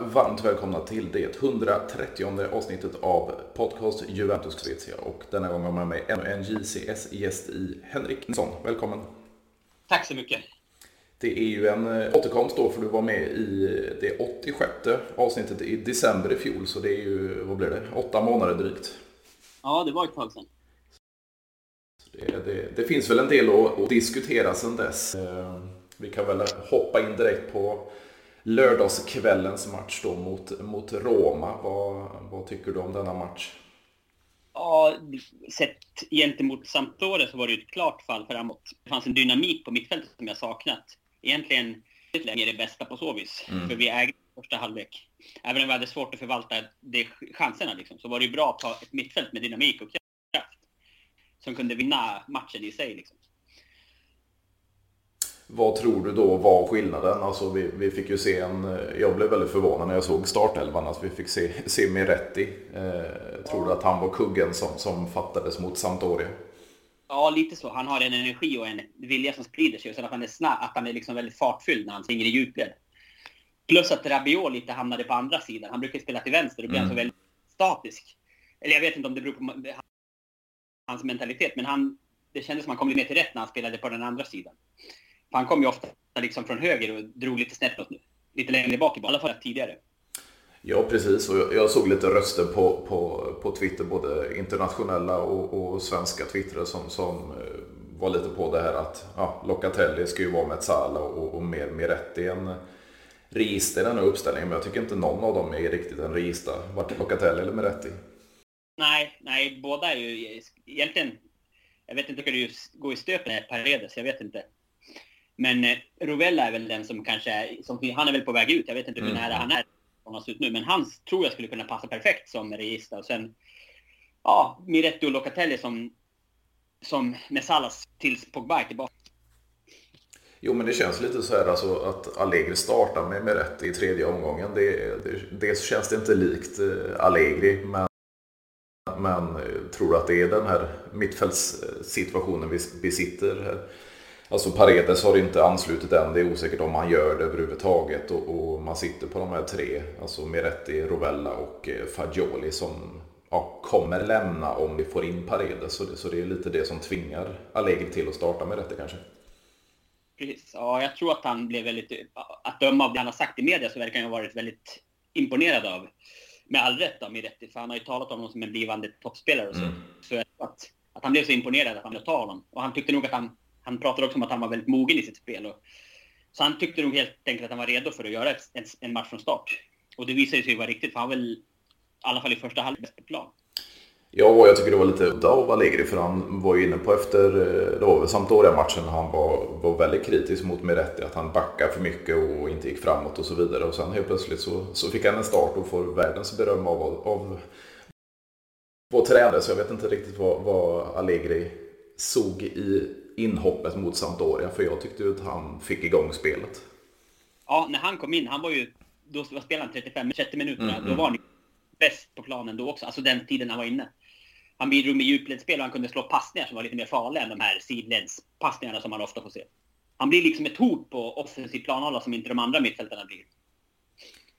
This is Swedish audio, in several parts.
varmt välkomna till det 130 avsnittet av podcast Juventus Svezia. Och denna gång har jag med mig ännu en JCS-gäst i Henrik Nilsson. Välkommen! Tack så mycket! Det är ju en eh, återkomst då, för du var med i det 86 avsnittet i december i fjol. Så det är ju, vad blir det, åtta månader drygt. Ja, det var ett tag sedan. Det, det, det finns väl en del att, att diskutera sedan dess. Eh, vi kan väl hoppa in direkt på lördagskvällens match då mot, mot Roma. Vad, vad tycker du om denna match? Ja, sett gentemot Sampdoria så var det ju ett klart fall framåt. Det fanns en dynamik på mittfältet som jag saknat. Egentligen är det bästa på så vis. Mm. För vi ägde första halvlek. Även om vi hade svårt att förvalta de chanserna liksom, så var det ju bra att ha ett mittfält med dynamik och kraft. Som kunde vinna matchen i sig. Liksom. Vad tror du då var skillnaden? Alltså vi, vi fick ju se en... Jag blev väldigt förvånad när jag såg startelvan att vi fick se, se Miretti. Eh, tror du att han var kuggen som, som fattades mot Sampdoria? Ja, lite så. Han har en energi och en vilja som sprider sig. Och sen att han är snabb, att han är liksom väldigt fartfylld när han springer i djupled. Plus att Rabiot lite hamnade på andra sidan. Han brukar spela till vänster och blir mm. alltså väldigt statisk. Eller jag vet inte om det beror på hans mentalitet, men han, det kändes som att han kom lite mer till rätt när han spelade på den andra sidan. Han kom ju ofta liksom från höger och drog lite snett åt, lite längre bak i alla fall tidigare. Ja, precis. Och jag såg lite röster på, på, på Twitter, både internationella och, och svenska twittrare som, som eh, var lite på det här att ja, Locatelli ska ju vara med Sala och, och mer Miretti än register i den här uppställningen. Men jag tycker inte någon av dem är riktigt en register. Vart Locatelli eller Miretti? Nej, nej, båda är ju egentligen... Jag vet inte, hur det gå i stöpen med Paredes, jag vet inte. Men eh, Rovella är väl den som kanske är, som, han är väl på väg ut. Jag vet inte hur mm. nära han är som han ut nu. Men han tror jag skulle kunna passa perfekt som register. Och sen, ja, Miretti och Locatelli som, som med Salas tills Pogba är tillbaka. Jo, men det känns lite så här alltså, att Allegri startar med Miretti i tredje omgången. Det, det, dels känns det inte likt eh, Allegri, men, men eh, tror att det är den här mittfältssituationen vi besitter här? Alltså Paredes har inte anslutit än. Det är osäkert om han gör det överhuvudtaget. Och, och man sitter på de här tre, alltså Miretti, Rovella och eh, Fagioli som ja, kommer lämna om vi får in Paredes. Så det, så det är lite det som tvingar Allegri till att starta med detta kanske. Precis. Ja, jag tror att han blev väldigt... Att döma av det han har sagt i media så verkar han ha varit väldigt imponerad av, med all rätt av Miretti. För han har ju talat om honom som en blivande toppspelare och så. Mm. Så att, att han blev så imponerad att han ville ta honom. Och han tyckte nog att han han pratade också om att han var väldigt mogen i sitt spel. Och, så han tyckte nog helt enkelt att han var redo för att göra ett, en, en match från start. Och det visade sig vara riktigt, för han var väl i alla fall i första halvlek bäst på plan. Ja, jag tycker det var lite udda av Allegri för han var ju inne på efter, eh, det var väl Sampdoria-matchen, han var, var väldigt kritisk mot Miretti, att han backade för mycket och inte gick framåt och så vidare. Och sen helt plötsligt så, så fick han en start och får världens beröm av, av vår tränare, så jag vet inte riktigt vad, vad Allegri såg i inhoppet mot Sampdoria, för jag tyckte att han fick igång spelet. Ja, när han kom in, han var ju, då spelade han 35, 30 minuterna, mm, då mm. var han bäst på planen då också, alltså den tiden han var inne. Han bidrog med djupledsspel och han kunde slå passningar som var lite mer farliga än de här sidledspassningarna som man ofta får se. Han blir liksom ett hot på offensiv planhålla som inte de andra mittfältarna blir.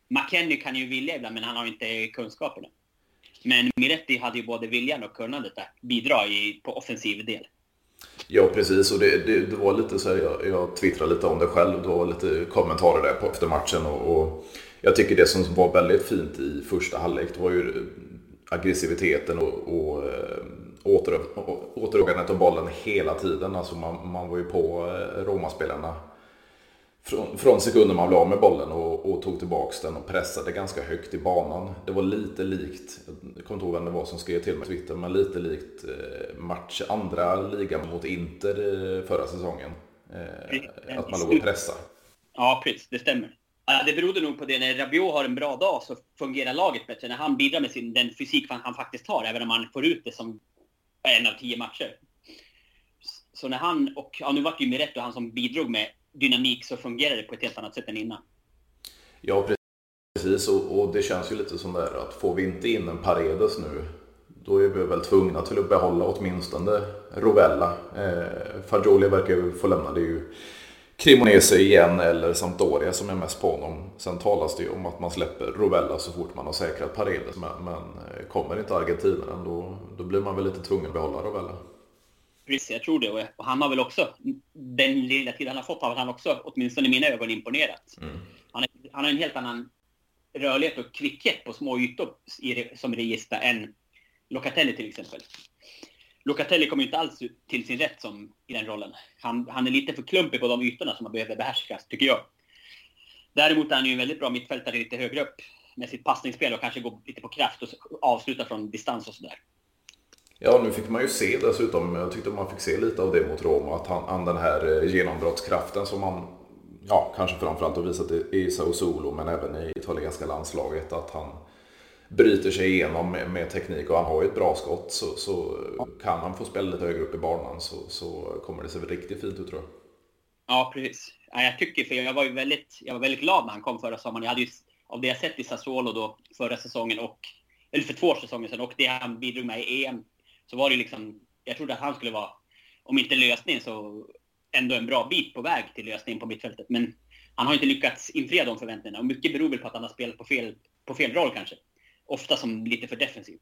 McKennie kan ju vilja ibland, men han har inte kunskaperna. Men Miretti hade ju både viljan och kunnandet att bidra i, på offensiv del. Ja, precis. Och det, det, det, var lite så här, jag, jag twittrade lite om det själv. Det var lite kommentarer där på efter matchen. Och, och jag tycker det som var väldigt fint i första halvlek, det var ju aggressiviteten och, och eh, åter, av bollen hela tiden. Alltså man, man var ju på eh, romaspelarna. spelarna från, från sekunden man blev av med bollen och, och, tog tillbaks den och pressade ganska högt i banan. Det var lite likt, jag kommer inte ihåg vem det var som skrev till mig på Twitter, men lite likt eh, match, andra ligan mot Inter eh, förra säsongen. Eh, att man låg och pressade. Ja, precis. Det stämmer. Det berodde nog på det. När Rabiot har en bra dag så fungerar laget bättre. När han bidrar med sin, den fysik han faktiskt har, även om han får ut det som en av tio matcher. Så när han, och ja, nu vart det ju Miretto han som bidrog med dynamik så fungerar det på ett helt annat sätt än innan. Ja, precis. Och, och det känns ju lite som det här att får vi inte in en Paredes nu då är vi väl tvungna till att behålla åtminstone Rovella. Eh, Fagioli verkar ju få lämna. Det är ju Cremonese igen eller Sampdoria som är mest på honom. Sen talas det ju om att man släpper Rovella så fort man har säkrat Paredes. Men, men eh, kommer inte argentinaren då, då blir man väl lite tvungen att behålla Rovella. Precis, jag tror det. Och han har väl också, den lilla tid han har fått, har han också, åtminstone i mina ögon, imponerat. Mm. Han, är, han har en helt annan rörlighet och kvickhet på små ytor i, som regista än Locatelli till exempel. Locatelli kommer inte alls till sin rätt som, i den rollen. Han, han är lite för klumpig på de ytorna som man behöver behärskas, tycker jag. Däremot är han ju en väldigt bra mittfältare lite högre upp med sitt passningsspel och kanske går lite på kraft och avsluta från distans och sådär. Ja, nu fick man ju se dessutom, jag tyckte man fick se lite av det mot Roma, att han, han den här eh, genombrottskraften som han, ja, kanske framförallt har visat i Sao Solo, men även i italienska landslaget, att han bryter sig igenom med, med, teknik och han har ju ett bra skott så, så kan han få spela lite högre upp i banan så, så kommer det se riktigt fint ut tror jag. Ja, precis. Ja, jag tycker, för jag var ju väldigt, jag var väldigt glad när han kom förra sommaren. Jag hade ju, av det jag sett i Sassuolo då förra säsongen och, eller för två säsonger sedan och det han bidrog med i EM, så var det liksom, jag trodde att han skulle vara, om inte lösning så ändå en bra bit på väg till lösning på mittfältet. Men han har inte lyckats infria de förväntningarna och mycket beror väl på att han har spelat på fel, på fel roll kanske ofta som lite för defensiv.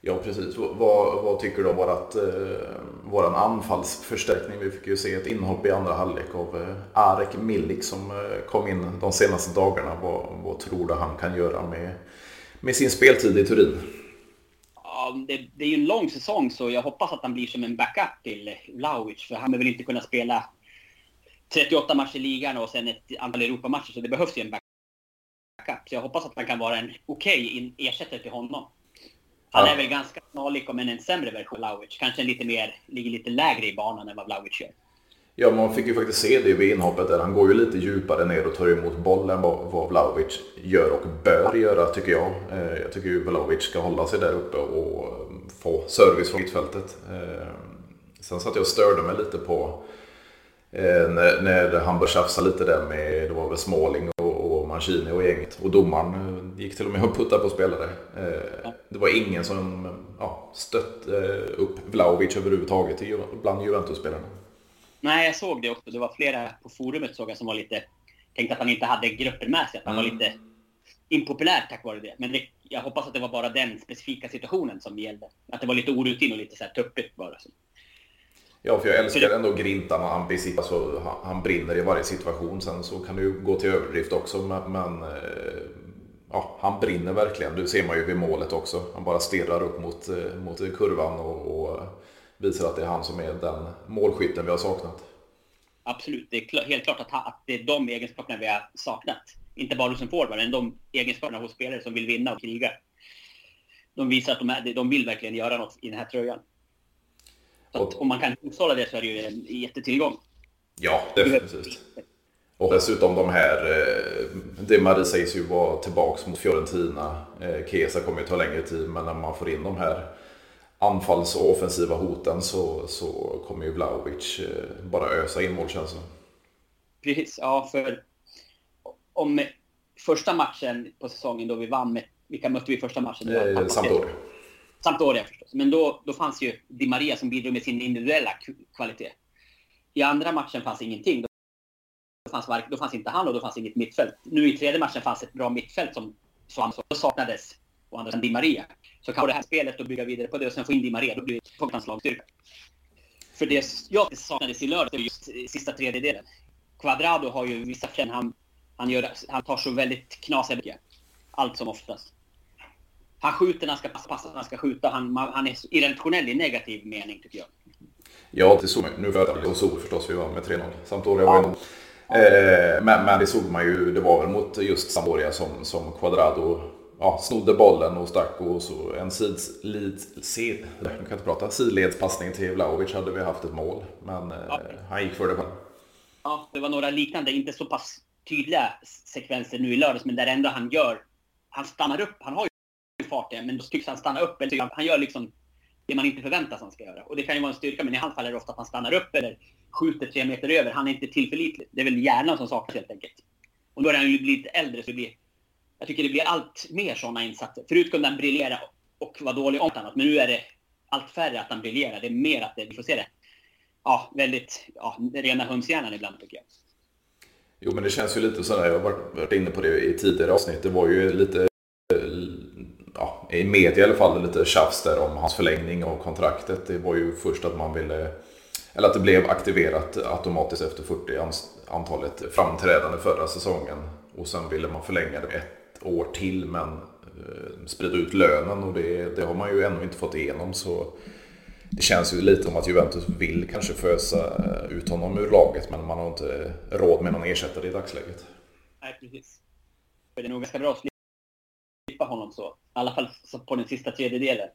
Ja, precis. Vad, vad tycker du om vårat, eh, våran anfallsförstärkning? Vi fick ju se ett inhopp i andra halvlek av eh, Arek Milik som eh, kom in de senaste dagarna. Vad, vad tror du han kan göra med, med sin speltid i Turin? Ja, det, det är ju en lång säsong så jag hoppas att han blir som en backup till Vlahovic. För han behöver inte kunna spela 38 matcher i ligan och sen ett antal Europamatcher så det behövs ju en backup. Så jag hoppas att han kan vara en okej okay ersättare till honom. Han ja. är väl ganska snarlik om en sämre version av Vlahovic. Kanske lite mer, ligger lite lägre i banan än vad Vlahovic gör. Ja, man fick ju faktiskt se det vid inhoppet där. Han går ju lite djupare ner och tar emot bollen vad, vad Vlahovic gör och bör göra tycker jag. Eh, jag tycker ju Vlahovic ska hålla sig där uppe och få service från mittfältet. Eh, sen satt jag och störde mig lite på eh, när, när han började tjafsa lite där med, det var väl Småling och Mancini och gänget. Och domaren gick till och med och puttade på spelare. Det var ingen som ja, stötte upp Vlahovic överhuvudtaget bland Juventus-spelarna. Nej, jag såg det också. Det var flera på forumet såg jag som var lite... Tänkte att han inte hade gruppen med sig. Att han mm. var lite impopulär tack vare det. Men det, jag hoppas att det var bara den specifika situationen som gällde. Att det var lite orutin och lite så här tuppigt bara. Ja, för jag älskar ändå Grinta när han alltså, han, brinner i varje situation. Sen så kan det ju gå till överdrift också, men, men eh, ja, han brinner verkligen. Det ser man ju vid målet också. Han bara stirrar upp mot, eh, mot kurvan och, och visar att det är han som är den målskytten vi har saknat. Absolut, det är helt klart att, att det är de egenskaperna vi har saknat. Inte bara hos en forward, men de egenskaperna hos spelare som vill vinna och kriga. De visar att de, är, de vill verkligen göra något i den här tröjan. Så om man kan hushålla det så är det ju en jättetillgång. Ja, definitivt. Och dessutom de här, eh, det Marie sägs ju vara tillbaks mot Fiorentina. Eh, Kesa kommer ju ta längre tid, men när man får in de här anfalls och offensiva hoten så, så kommer ju Vlahovic eh, bara ösa in mål känns Precis, ja för om första matchen på säsongen då vi vann med, vilka mötte vi första matchen? Eh, Sampdoria. Sampdoria förstås. Men då, då fanns ju Di Maria som bidrog med sin individuella kvalitet. I andra matchen fanns ingenting. Då fanns, då fanns inte han och då fanns inget mittfält. Nu i tredje matchen fanns ett bra mittfält som, som saknades. Och andra Di Maria. Så kan det här spelet och bygga vidare på det och sen få in Di Maria. Då blir det hans lagstyrka. För det jag saknades i lördag var just sista tredjedelen. Quadrado har ju vissa känn, han, han, gör, han tar så väldigt knasiga Allt som oftast han skjuter när han ska passa, passa när han ska skjuta. Han, han är irrationell i negativ mening, tycker jag. Ja, det såg man Nu födde och sol förstås, vi var med 3-0. Sampdoria var ju eh, men, men det såg man ju, det var väl mot just Sampdoria som, som Quadrado ja, snodde bollen och stack och så en sidled, sid, jag kan inte prata, sidledspassning till Vlahovic hade vi haft ett mål. Men eh, ja. han gick för det själv. Ja, det var några liknande, inte så pass tydliga sekvenser nu i lördags, men där ändå han gör, han stannar upp, han har ju fart igen, men då tycks han stanna upp. Eller han gör liksom det man inte förväntar sig att han ska göra. Och det kan ju vara en styrka, men i hans fall är det ofta att han stannar upp eller skjuter tre meter över. Han är inte tillförlitlig. Det är väl hjärnan som saknas helt enkelt. Och då har han ju blivit äldre, så det blir, jag tycker det blir allt mer sådana insatser. Förut kunde han briljera och vara dålig om annat, men nu är det allt färre att han briljerar. Det är mer att det, vi får se det, ja, väldigt, ja, rena hönshjärnan ibland tycker jag. Jo, men det känns ju lite sådär, jag har varit inne på det i tidigare avsnitt, det var ju lite, ja, i media i alla fall, lite tjafs där om hans förlängning av kontraktet. Det var ju först att man ville, eller att det blev aktiverat automatiskt efter 40 antalet framträdande förra säsongen. Och sen ville man förlänga det ett år till men eh, sprida ut lönen och det, det har man ju ännu inte fått igenom. Så det känns ju lite som att Juventus vill kanske fösa eh, ut honom ur laget men man har inte råd med någon ersättare i dagsläget. Nej, precis. Det är nog ganska bra att slippa honom så. I alla fall på den sista tredjedelen.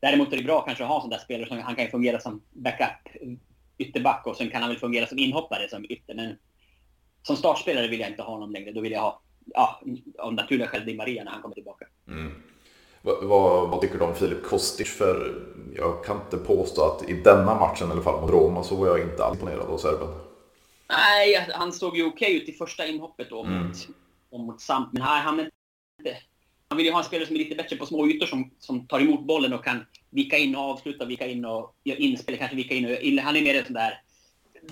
Däremot är det bra kanske att ha en sån där spelare som han kan fungera som backup ytterback och sen kan han väl fungera som inhoppare som ytter. Men som startspelare vill jag inte ha honom längre. Då vill jag ha, ja, av naturliga skäl, Di Maria när han kommer tillbaka. Mm. Vad, vad, tycker du om Filip Kostic? För jag kan inte påstå att i denna matchen i alla fall mot Roma så var jag inte alls imponerad av serben. Nej, han såg ju okej ut i första inhoppet då mm. mot, mot Samp. Men här, han, han vill ju ha en spelare som är lite bättre på små ytor som, som tar emot bollen och kan vika in och avsluta, vika in och göra inspel, kanske vika in och Han är mer en sån där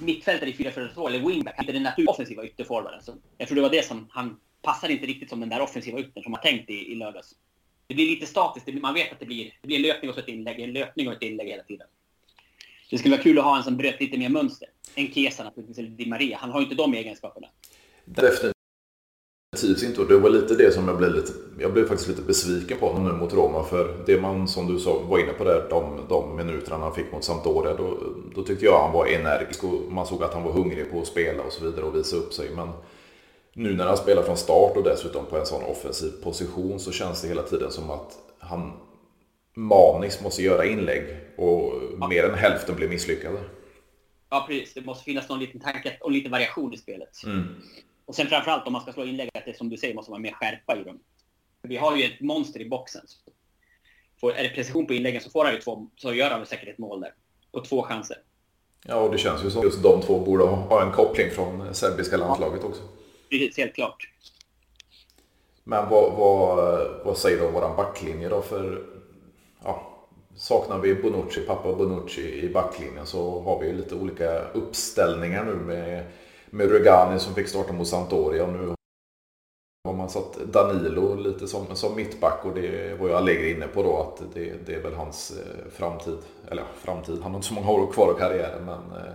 mittfältare i 4-4-2 eller wingback, inte den naturliga offensiva ytterforwarden. Jag tror det var det som han Passar inte riktigt som den där offensiva yttern som man tänkt i, i lördags det blir lite statiskt. Man vet att det blir, det blir en löpning och så ett inlägg, en löpning och ett inlägg hela tiden. Det skulle vara kul att ha en som bröt lite mer mönster. En Kesa naturligtvis, eller Di Maria. Han har ju inte de egenskaperna. Definitivt inte. Och det var lite det som jag blev lite... Jag blev faktiskt lite besviken på honom nu mot Roma. För det man, som du sa, var inne på där, de, de minuterna han fick mot Sampdoria. Då, då tyckte jag han var energisk och man såg att han var hungrig på att spela och så vidare och visa upp sig. Men nu när han spelar från start och dessutom på en sån offensiv position så känns det hela tiden som att han maniskt måste göra inlägg och ja. mer än hälften blir misslyckade. Ja, precis. Det måste finnas någon liten tanke och lite variation i spelet. Mm. Och sen framförallt om man ska slå inlägg, att det som du säger måste vara mer skärpa i dem. För vi har ju ett monster i boxen. Får, är det precision på inläggen så får han ju två, så gör han säkert ett mål där. På två chanser. Ja, och det känns ju som just de två borde ha en koppling från serbiska landslaget också precis, helt klart. Men vad, vad, vad säger du om våran backlinje då? För ja, saknar vi Bonucci, pappa Bonucci i backlinjen så har vi lite olika uppställningar nu med, med Rugani som fick starta mot Sampdoria och nu har man satt Danilo lite som, som mittback och det var ju Allegri inne på då att det, det är väl hans eh, framtid. Eller ja, framtid, han har inte så många år kvar i karriären men eh,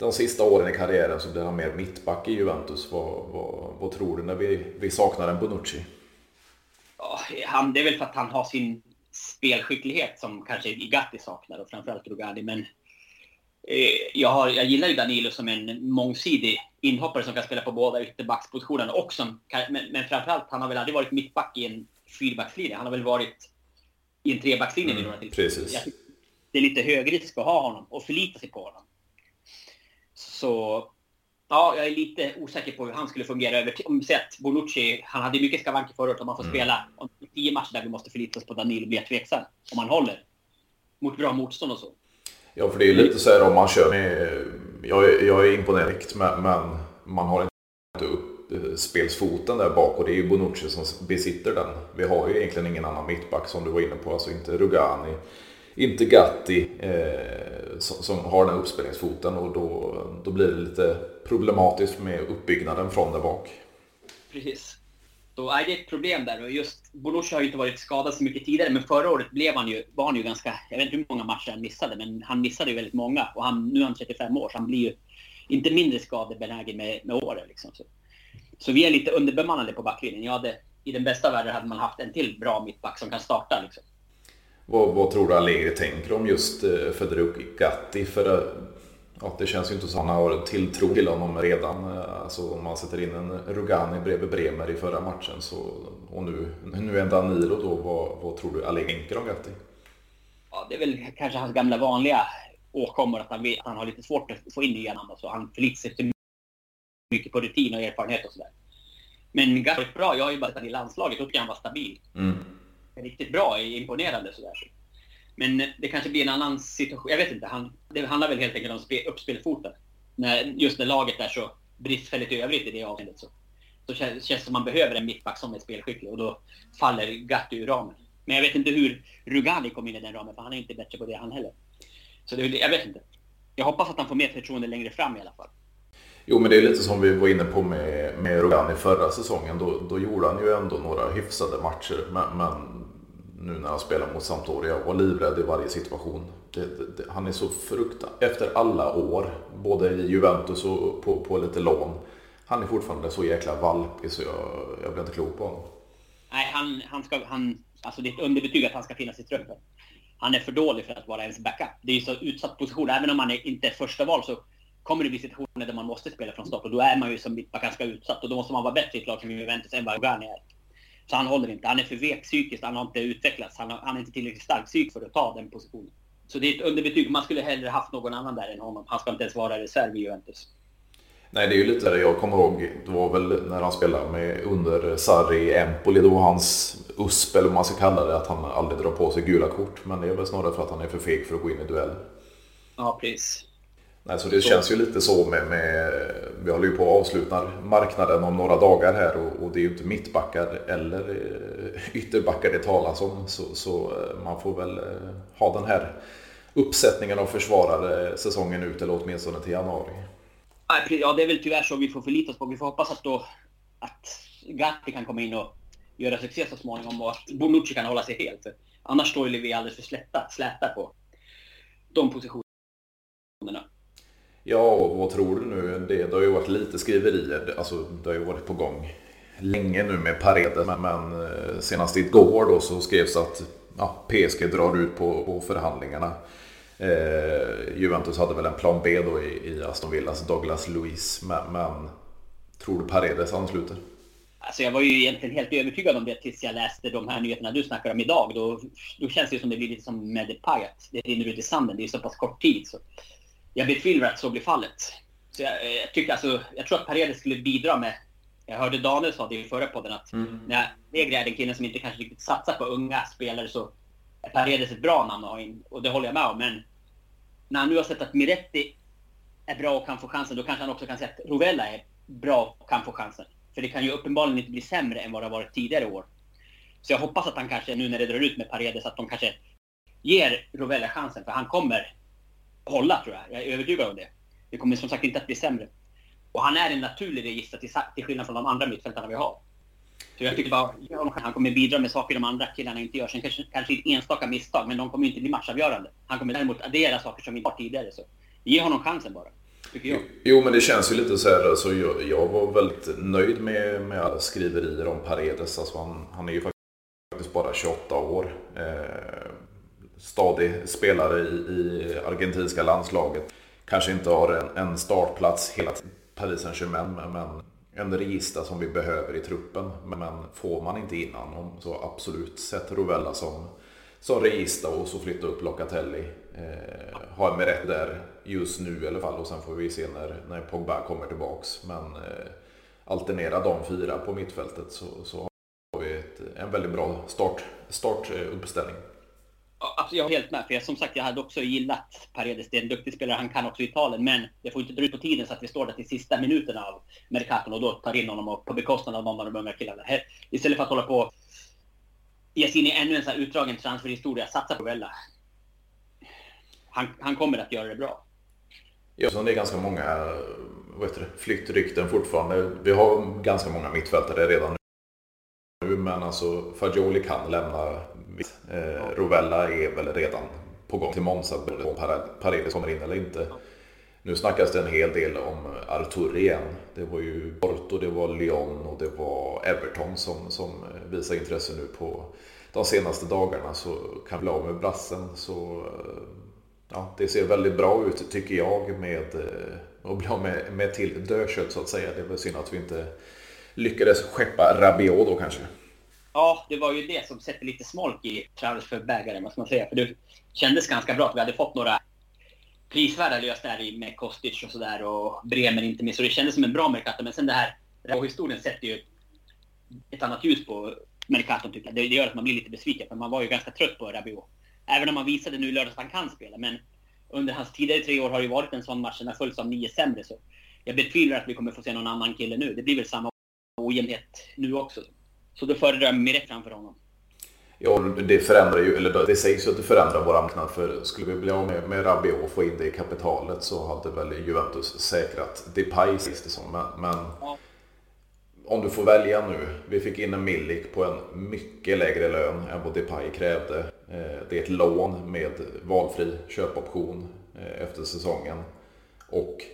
de sista åren i karriären så blir han mer mittback i Juventus. Vad, vad, vad tror du när vi, vi saknar en Bonucci? Ja, han, det är väl för att han har sin spelskicklighet som kanske Gatti saknar och framförallt Rugani. Men eh, jag, har, jag gillar ju Danilo som en mångsidig inhoppare som kan spela på båda ytterbackspositionerna och som, men, men framförallt, han har väl aldrig varit mittback i en fyrbackslinje. Han har väl varit i en trebackslinje mm, vid några tillfällen. Det är lite hög risk att ha honom och förlita sig på honom. Så ja, jag är lite osäker på hur han skulle fungera över Om att Bonucci, han hade mycket skavanker året. Om man får mm. spela om tio matcher där vi måste förlita oss på Danilo blir jag tveksam. Om han håller. Mot bra motstånd och så. Ja, för det är lite så här om man kör med... Jag, jag är imponerad, men, men man har inte upp eh, spelsfoten där bak och det är ju Bonucci som besitter den. Vi har ju egentligen ingen annan mittback som du var inne på, alltså inte Rugani, inte Gatti. Eh, som, som har den uppspelningsfoten och då, då blir det lite problematiskt med uppbyggnaden från där bak. Precis. Så är det ett problem där. Och just Bonucci har ju inte varit skadad så mycket tidigare, men förra året blev han ju, var han ju ganska, jag vet inte hur många matcher han missade, men han missade ju väldigt många. Och han, nu är han 35 år, så han blir ju inte mindre skadebenägen med, med åren. Liksom. Så, så vi är lite underbemannade på backlinjen. Jag hade, I den bästa världen hade man haft en till bra mittback som kan starta. Liksom. Vad, vad tror du Allegri tänker om just eh, Federico Gatti? För eh, ja, det känns ju inte som att han har tilltro till honom redan. Eh, alltså om man sätter in en Rugani bredvid Bremer i förra matchen så, och nu, nu en Danilo då. Vad, vad tror du Allegri tänker om Gatti? Ja, det är väl kanske hans gamla vanliga åkommor att han, vet, han har lite svårt att få in nya namn och så. Han förlitar sig mycket på rutin och erfarenhet och sådär. Men Gatti är bra. Jag har ju bara sett i landslaget. Då tycker jag han var stabil. Mm riktigt bra, imponerande sådär. Men det kanske blir en annan situation. Jag vet inte. Han, det handlar väl helt enkelt om spe, uppspelfoten. När, just när laget är så bristfälligt i övrigt i det avseendet så, så känns det som man behöver en mittback som är spelskicklig och då faller Gatti ur ramen. Men jag vet inte hur Rugani kom in i den ramen för han är inte bättre på det han heller. Så det, jag vet inte. Jag hoppas att han får mer förtroende längre fram i alla fall. Jo, men det är lite som vi var inne på med, med Rogan förra säsongen. Då, då gjorde han ju ändå några hyfsade matcher. Men, men nu när han spelar mot Sampdoria och livrädd i varje situation. Det, det, han är så fruktansvärt, efter alla år, både i Juventus och på, på lite lån. Han är fortfarande så jäkla valpig så jag, jag blir inte klok på honom. Nej, han, han ska, han, alltså det är ett underbetyg att han ska finnas i truppen. Han är för dålig för att vara ens backup. Det är ju så utsatt position. Även om man är inte är första val så kommer det bli situationer där man måste spela från start och då är man ju som mittback ganska utsatt och då måste man vara bättre i ett lag som Juventus än vad Ogani är. Så han håller inte. Han är för vek psykiskt. Han har inte utvecklats. Han, har, han är inte tillräckligt stark psyk för att ta den positionen. Så det är ett underbetyg. Man skulle hellre haft någon annan där än honom. Han ska inte ens vara reserv i Juventus. Nej, det är ju lite det jag kommer ihåg. Det var väl när han spelade med under Sarri Empoli. Då hans USP, eller vad man ska kalla det, att han aldrig drar på sig gula kort. Men det är väl snarare för att han är för feg för att gå in i duell. Ja, precis. Nej, så det så. känns ju lite så med, med, vi håller ju på att avsluta marknaden om några dagar här och, och det är ju inte mittbackar eller eh, ytterbackar det talas om. Så, så eh, man får väl eh, ha den här uppsättningen av försvarare säsongen ut eller åtminstone till januari. Ja, det är väl tyvärr så vi får förlita oss på. Vi får hoppas att, då, att Gatti kan komma in och göra succé så småningom och att Bonucci kan hålla sig helt. Annars står ju vi alldeles för släta, släta på de positionerna. Ja, och vad tror du nu? Det, det har ju varit lite skriverier, alltså det har ju varit på gång länge nu med Paredes. Men, men eh, senast igår då så skrevs att ja, PSG drar ut på, på förhandlingarna. Eh, Juventus hade väl en plan B då i, i Aston Villas alltså Douglas Luiz. Men, men tror du Paredes ansluter? Alltså jag var ju egentligen helt övertygad om det tills jag läste de här nyheterna du snackar om idag. Då, då känns det som det blir lite som med Depay, att det rinner ut i sanden. Det är så pass kort tid. Så jag betvivlar att så blir fallet. Så jag, jag, tycker alltså, jag tror att Paredes skulle bidra med... Jag hörde Daniel sa det i förra podden att mm. när Negri är den killen som inte kanske riktigt satsar på unga spelare så är Paredes ett bra namn att ha in. Och det håller jag med om. Men när han nu har sett att Miretti är bra och kan få chansen, då kanske han också kan säga att Rovella är bra och kan få chansen. För det kan ju uppenbarligen inte bli sämre än vad det har varit tidigare år. Så jag hoppas att han kanske, nu när det drar ut med Paredes, att de kanske ger Rovella chansen. För han kommer hålla tror jag. Jag är övertygad om det. Det kommer som sagt inte att bli sämre. Och han är en naturlig regista till, till skillnad från de andra mittfältarna vi har. Så jag tycker bara han kommer bidra med saker de andra killarna inte gör. Sen kanske, kanske ett enstaka misstag, men de kommer inte bli matchavgörande. Han kommer däremot addera saker som vi inte har tidigare. Så ge honom chansen bara. Jo, men det känns ju lite så här. Alltså, jag, jag var väldigt nöjd med, med alla skriverier om Paredes. Alltså, han, han är ju faktiskt bara 28 år. Eh, stadig spelare i, i argentinska landslaget. Kanske inte har en, en startplats hela Paris Saint-Germain, men, en register som vi behöver i truppen. Men får man inte in honom så absolut sätt Rovella som, som register och så flytta upp Locatelli. Eh, ha med rätt där just nu i alla fall och sen får vi se när, när Pogba kommer tillbaks. Men eh, alternera de fyra på mittfältet så, så har vi ett, en väldigt bra start, startuppställning. Alltså jag är helt med. För jag, som sagt, jag hade också gillat Paredes. Det är en duktig spelare. Han kan också Italien. Men det får inte dra ut på tiden så att vi står där till sista minuten av Mercaton och då tar in honom på bekostnad av någon av de unga killarna. Istället för att hålla på och ge sig in i ännu en sån här utdragen transferhistoria. Satsa på Vella. Han, han kommer att göra det bra. Ja, så det är ganska många flyttrykten fortfarande. Vi har ganska många mittfältare redan nu. Men alltså Fagioli kan lämna Eh, Rovella är väl redan på gång till Monza om Paredes kommer in eller inte. Nu snackas det en hel del om Artur igen. Det var ju Porto, det var Lyon och det var Everton som, som visar intresse nu på de senaste dagarna. Så kan vi bli av med brassen. Så eh, ja, det ser väldigt bra ut tycker jag med eh, att bli av med, med till dödkött så att säga. Det är väl synd att vi inte lyckades skeppa Rabiot då kanske. Ja, det var ju det som sätter lite smolk i transferbägaren, vad ska man säga. För det kändes ganska bra att vi hade fått några prisvärda lösningar med Kostic och sådär och Bremen inte minst. Så det kändes som en bra Mercato. Men sen det här Rabiot-historien sätter ju ett annat ljus på Mercaton tycker jag. Det gör att man blir lite besviken för man var ju ganska trött på Rabiot. Även om man visade nu i lördags att han kan spela. Men under hans tidigare tre år har det ju varit en sån match, den har följts av nio sämre. Så jag betvivlar att vi kommer få se någon annan kille nu. Det blir väl samma ojämnhet nu också. Så då föredrar jag Miret framför honom. Ja, det förändrar ju, eller det sägs ju att det förändrar vår marknad. För skulle vi bli av med, med Rabiot och få in det i kapitalet så hade väl Juventus säkrat Depay sist det som. Men, men ja. om du får välja nu. Vi fick in en Milik på en mycket lägre lön än vad Depay krävde. Eh, det är ett lån med valfri köpoption eh, efter säsongen. Och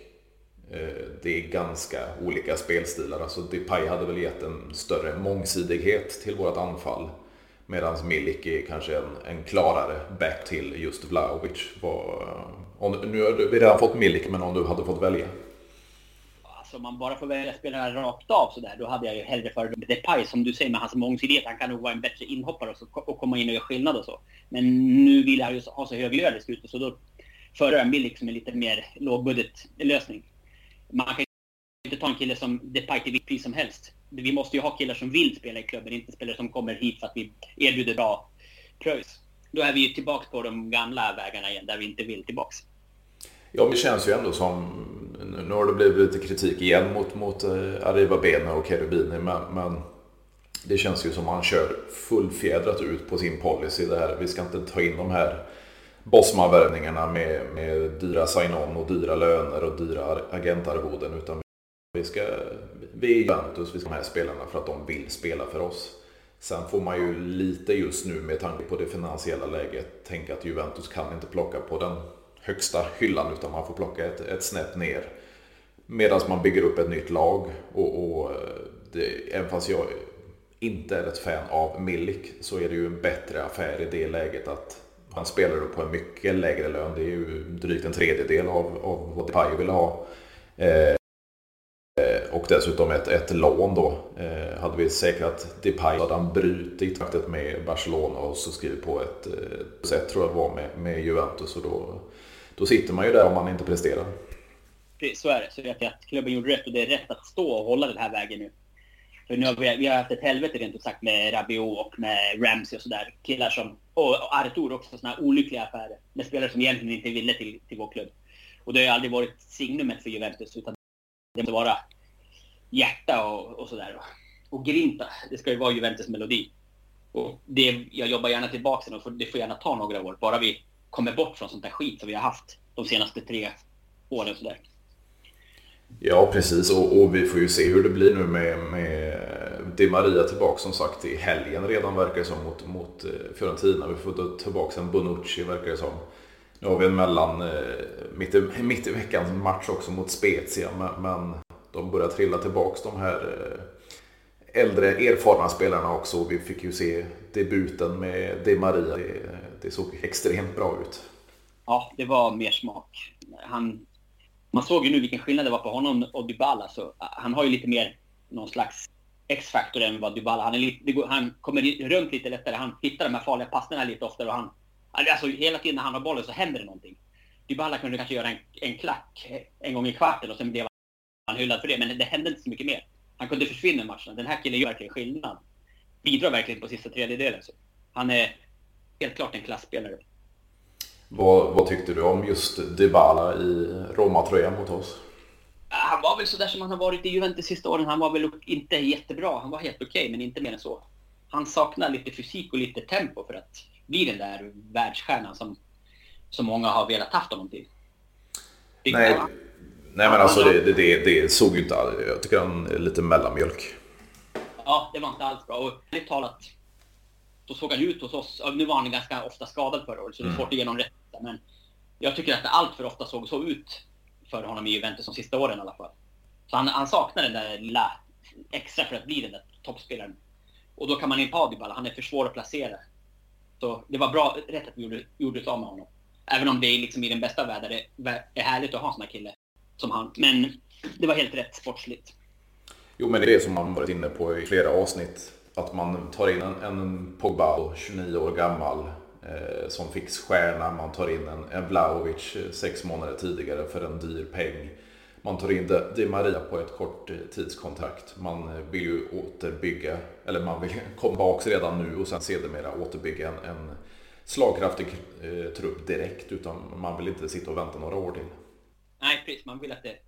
Eh, det är ganska olika spelstilar. Alltså Depay hade väl gett en större mångsidighet till vårt anfall. Medan Milik är kanske en, en klarare back till just Vlahovic. Om, nu har vi redan fått Milik, men om du hade fått välja? Alltså om man bara får välja spelarna rakt av sådär, då hade jag ju hellre föredragit Depay som du säger med hans mångsidighet. Han kan nog vara en bättre inhoppare och, så, och komma in och göra skillnad och så. Men nu vill jag ju ha så hög lön i slutet, så då föredrar jag Milik som en lite mer lågbudgetlösning. Man kan ju inte ta en kille som Depay till vilket pris som helst vi måste ju ha killar som vill spela i klubben, inte spelare som kommer hit för att vi erbjuder bra pröjs. Då är vi ju tillbaka på de gamla vägarna igen, där vi inte vill tillbaks. Ja, men det känns ju ändå som... Nu har det blivit lite kritik igen mot, mot eh, Arriva Bene och Cherubini, men, men det känns ju som att han kör fullfjädrat ut på sin policy där. Vi ska inte ta in de här Bosman-värvningarna med, med dyra sign-on och dyra löner och dyra agentarvoden, utan vi, ska, vi är Juventus, vi ska ha de här spelarna för att de vill spela för oss. Sen får man ju lite just nu med tanke på det finansiella läget tänka att Juventus kan inte plocka på den högsta hyllan utan man får plocka ett, ett snäpp ner. Medan man bygger upp ett nytt lag och, och det, även fast jag inte är ett fan av Milik så är det ju en bättre affär i det läget att han spelar på en mycket lägre lön. Det är ju drygt en tredjedel av, av vad Depay ville ha. Eh, eh och dessutom ett, ett lån då. Eh, hade vi säkrat Depay hade han brutit faktiskt med Barcelona och så skrivit på ett eh, sätt tror jag var med, med Juventus. Och då, då sitter man ju där om man inte presterar. Så är det. Så vet jag att klubben gjorde rätt och det är rätt att stå och hålla den här vägen nu. För nu har vi, vi har haft ett helvete rent ut sagt med Rabiot och med Ramsey och sådär. Killar som, och Artur också, sådana här olyckliga affärer. Med spelare som egentligen inte ville till, till vår klubb. Och det har ju aldrig varit signumet för Juventus utan det måste vara hjärta och, och sådär. Och grinta, det ska ju vara Juventus melodi. Och det, jag jobbar gärna tillbaka och det får gärna ta några år. Bara vi kommer bort från sånt där skit som vi har haft de senaste tre åren. Och sådär. Ja, precis. Och, och, vi får ju se hur det blir nu med, med Di Maria tillbaka som sagt i helgen redan verkar det som mot, mot eh, Fiorentina. Vi får tillbaka en Bonucci verkar det som. Nu har vi en mellan eh, mitt i, mitt i veckans match också mot Spezia. Men, men de börjar trilla tillbaka de här eh, äldre erfarna spelarna också. Vi fick ju se debuten med Di Maria. Det, det såg extremt bra ut. Ja, det var mer smak. Han, man såg ju nu vilken skillnad det var på honom och Dybala. Så ah, han har ju lite mer någon slags X-faktor än vad Dybala. Han, är lite, han kommer runt lite lättare. Han hittar de här farliga passningarna lite oftare. Och han, ah, alltså hela tiden när han har bollen så händer det någonting. Dybala kunde kanske göra en, en klack en gång i kvarten och sen blev han hyllad för det, men det hände inte så mycket mer. Han kunde försvinna i matcherna. Den här killen gör verkligen skillnad. Bidrar verkligen på sista tredjedelen. Så han är helt klart en klassspelare. Vad, vad tyckte du om just Dybala i Roma-tröjan mot oss? Han var väl sådär som han har varit i Juventus sista åren. Han var väl inte jättebra. Han var helt okej, okay, men inte mer än så. Han saknar lite fysik och lite tempo för att bli den där världsstjärnan som, som många har velat haft honom till. Nej, Nej men alltså det, det, det, det såg ju inte... Jag tycker han är lite mellanmjölk. Ja, det var inte alls bra. Och ärligt talat så såg han ut hos oss. Nu var han ganska ofta skadad förra året så det är mm. svårt att ge någon rätt. Men jag tycker att det allt för ofta såg så ut för honom i Juventus de sista åren i alla fall. Så han, han saknar den där lilla extra för att bli den där toppspelaren. Och då kan man inte ha Dybala. Han är för svår att placera. Så det var bra, rätt att vi gjorde, gjorde oss av med honom. Även om det är liksom i den bästa världen är, är härligt att ha en sån här kille som han. Men det var helt rätt sportsligt. Jo, men det är det som man varit inne på i flera avsnitt. Att man tar in en, en Pogba, 29 år gammal, eh, som fick stjärna. Man tar in en, en Vlahovic eh, sex månader tidigare för en dyr peng. Man tar in Di Maria på ett kort eh, tidskontrakt. Man eh, vill ju återbygga, eller man vill komma tillbaka redan nu och sen sedermera återbygga en, en slagkraftig eh, trupp direkt. Utan man vill inte sitta och vänta några år till. Nej, precis. Man vill att det... I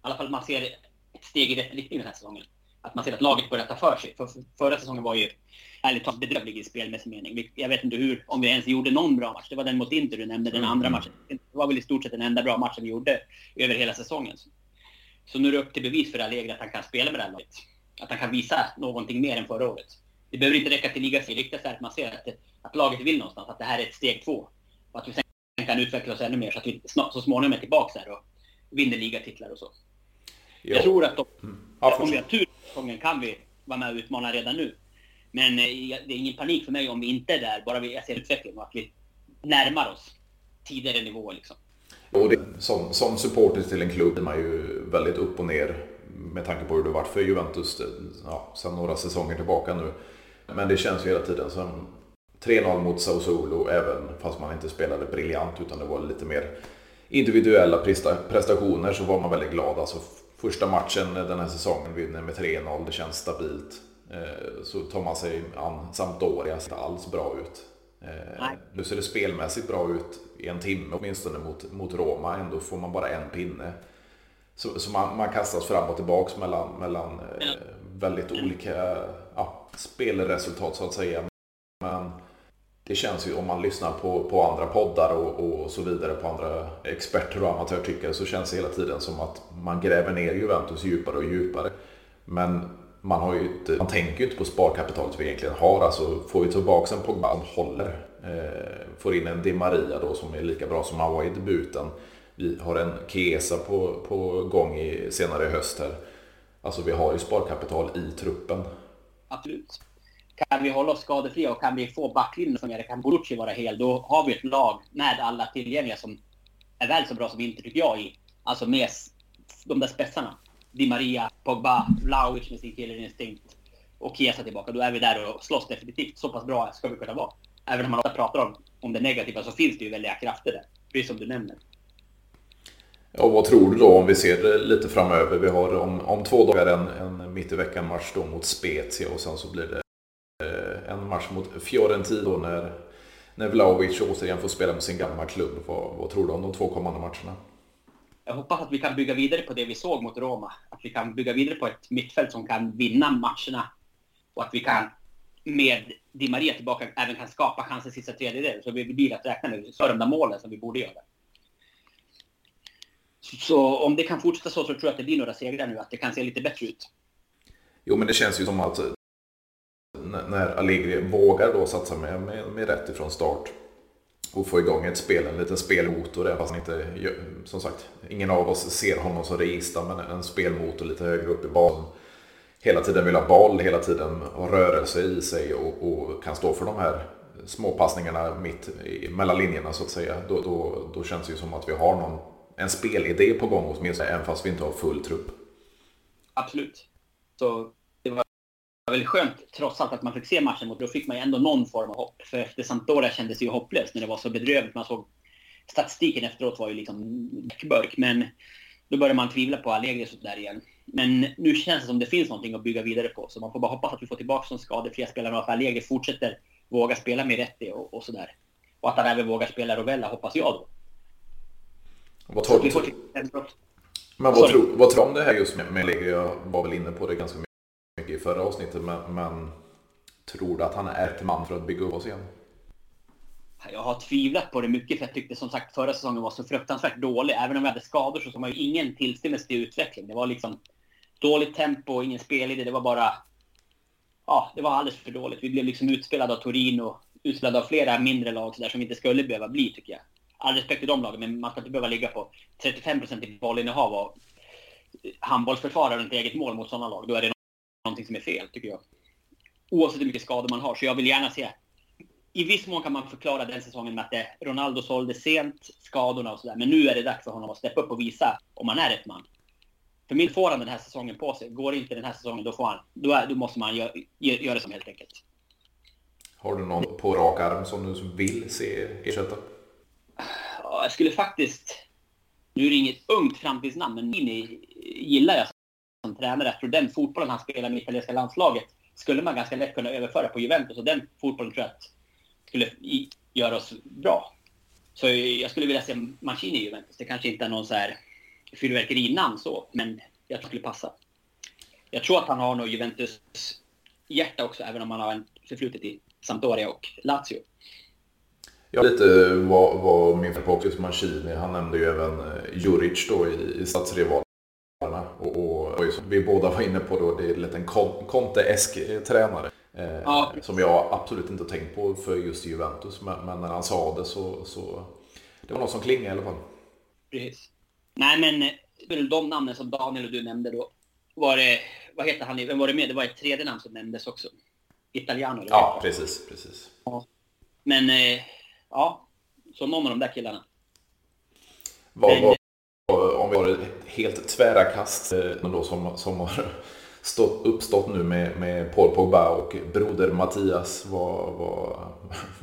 alla fall man ser ett steg i rätt riktning den här säsongen att man ser att laget börjar ta för sig. För, förra säsongen var ju ärligt talat bedrövlig i spelmässig mening. Jag vet inte hur, om vi ens gjorde någon bra match. Det var den mot Inter du nämnde, den andra mm. matchen. Det var väl i stort sett den enda bra matchen vi gjorde över hela säsongen. Så nu är det upp till bevis för Allegri att han kan spela med det här laget. Att han kan visa någonting mer än förra året. Det behöver inte räcka till ligaseger. Det är att man ser att, att laget vill någonstans. Att det här är ett steg två. Och att vi sen kan utveckla oss ännu mer så att vi så småningom är tillbaka här och vinner ligatitlar och så. Ja. Jag tror att de, mm. ja, om vi har tur säsongen kan vi vara med och utmana redan nu. Men eh, det är ingen panik för mig om vi inte är där, bara vi ser utvecklingen och att vi närmar oss tidigare nivåer. Liksom. Och det, som, som supporter till en klubb är man ju väldigt upp och ner med tanke på hur det varit för Juventus eh, ja, sedan några säsonger tillbaka nu. Men det känns ju hela tiden som 3-0 mot Sassuolo, även fast man inte spelade briljant utan det var lite mer individuella prestationer så var man väldigt glad. Alltså första matchen den här säsongen vinner med 3-0, det känns stabilt. Eh, så tar man sig an Sampdoria, ser inte alls bra ut. Eh, nu ser det spelmässigt bra ut i en timme åtminstone mot, mot Roma, ändå får man bara en pinne. Så, så man, man, kastas fram och tillbaks mellan, mellan eh, väldigt olika ja, spelresultat så att säga. Men det känns ju om man lyssnar på, på andra poddar och, och så vidare på andra experter och amatörtyckare så känns det hela tiden som att man gräver ner Juventus djupare och djupare. Men man, har ju inte, man tänker ju inte på sparkapitalet vi egentligen har. Alltså får vi tillbaka en Pogba håller, eh, får in en Di Maria då som är lika bra som han var i debuten. Vi har en Chiesa på, på gång i, senare i höst här. Alltså vi har ju sparkapital i truppen. Absolut kan vi hålla oss skadefria och kan vi få backlinjen att fungera, kan Borucci vara hel, då har vi ett lag med alla tillgängliga som är väl så bra som inte tycker jag, i. Alltså med de där spetsarna. Di Maria, Pogba, Vlahovic med sin killerinstinkt och Chiesa tillbaka. Då är vi där och slåss definitivt. Så pass bra ska vi kunna vara. Även om man ofta pratar om, om det negativa så finns det ju väldiga krafter där. Precis som du nämner. Ja, vad tror du då om vi ser lite framöver? Vi har om, om två dagar en, en mitt i veckan match då mot Spezia och sen så blir det en match mot Fiorentino när, när Vlahovic återigen får spela med sin gamla klubb. Vad, vad tror du om de två kommande matcherna? Jag hoppas att vi kan bygga vidare på det vi såg mot Roma. Att vi kan bygga vidare på ett mittfält som kan vinna matcherna. Och att vi kan med Di Maria tillbaka även kan skapa chanser sista tredjedel. Så vi blir att räkna med så de där målen som vi borde göra. Så om det kan fortsätta så, så tror jag att det blir några segrar nu. Att det kan se lite bättre ut. Jo, men det känns ju som att när Allegri vågar då satsa med, med, med rätt ifrån start och få igång ett spel, en liten spelmotor där, fast inte, som sagt, ingen av oss ser honom som regista, men en spelmotor lite högre upp i banan. Hela tiden vill ha boll, hela tiden ha rörelse i sig och, och kan stå för de här småpassningarna mitt i, mellan linjerna så att säga. Då, då, då känns det ju som att vi har någon, en spelidé på gång åtminstone, även fast vi inte har full trupp. Absolut. Så var var väl skönt trots allt att man fick se matchen mot, då fick man ju ändå någon form av hopp. För efter Sampdoria kändes det ju hopplöst när det var så bedrövligt. Man såg statistiken efteråt var ju liksom burk. Men då började man tvivla på Allegri där igen. Men nu känns det som det finns någonting att bygga vidare på. Så man får bara hoppas att vi får tillbaka de skadefria spelarna och att Allegri fortsätter våga spela med Rätti och, och sådär. Och att han även vågar spela Rovella, hoppas jag då. Vad tror du? Men vad tror, vad tror du om det här just med, med Allegri? Jag var väl inne på det ganska mycket mycket i förra avsnittet, men, men tror du att han är ett man för att bygga upp oss igen? Jag har tvivlat på det mycket för jag tyckte som sagt förra säsongen var så fruktansvärt dålig. Även om vi hade skador så såg man ju ingen tillstymmelse till utveckling. Det var liksom dåligt tempo, ingen spelidé. Det var bara... Ja, det var alldeles för dåligt. Vi blev liksom utspelade av Torino, utspelade av flera mindre lag så där, som vi inte skulle behöva bli tycker jag. All respekt till de lagen, men man ska inte behöva ligga på 35 procent i bollinnehav och handbollsförsvara runt eget mål mot sådana lag. Då är det någonting som är fel, tycker jag. Oavsett hur mycket skador man har. Så jag vill gärna se... I viss mån kan man förklara den säsongen med att det, Ronaldo sålde sent, skadorna och sådär. Men nu är det dags för honom att steppa upp och visa om han är ett man. För min får han den här säsongen på sig. Går inte den här säsongen, då, får han, då, är, då måste man göra, göra det som helt enkelt. Har du någon på rak arm som du vill se ersätta? Ja, jag skulle faktiskt... Nu är det inget ungt framtidsnamn, men Mini gillar jag som tränare. Jag tror den fotbollen han spelar med italienska landslaget skulle man ganska lätt kunna överföra på Juventus och den fotbollen tror jag att skulle göra oss bra. Så jag skulle vilja se Mancini i Juventus. Det kanske inte är någon så här fyrverkerinamn så, men jag tror det skulle passa. Jag tror att han har nog Juventus hjärta också, även om han har en förflutet i Sampdoria och Lazio. Ja, lite vad, vad min Focus Mancini, han nämnde ju även eh, Juric då i, i stadsrivalerna. Och, och som vi båda var inne på då, det är lite en Conte-esk eh, tränare. Eh, ja. Som jag absolut inte tänkt på för just Juventus, men, men, när han sa det så, så det var något som klingade i alla fall. Precis. Nej men, eh, de namnen som Daniel och du nämnde då, var det, vad heter han, vem var det med? Det var ett tredje namn som nämndes också. Italiano Ja, precis, precis. Ja. Men, ja, så någon av de där killarna. Vad, Men, vad, om vi har helt tvära kast eh, då som, som har stått, uppstått nu med, med Paul Pogba och broder Mattias. Vad, vad,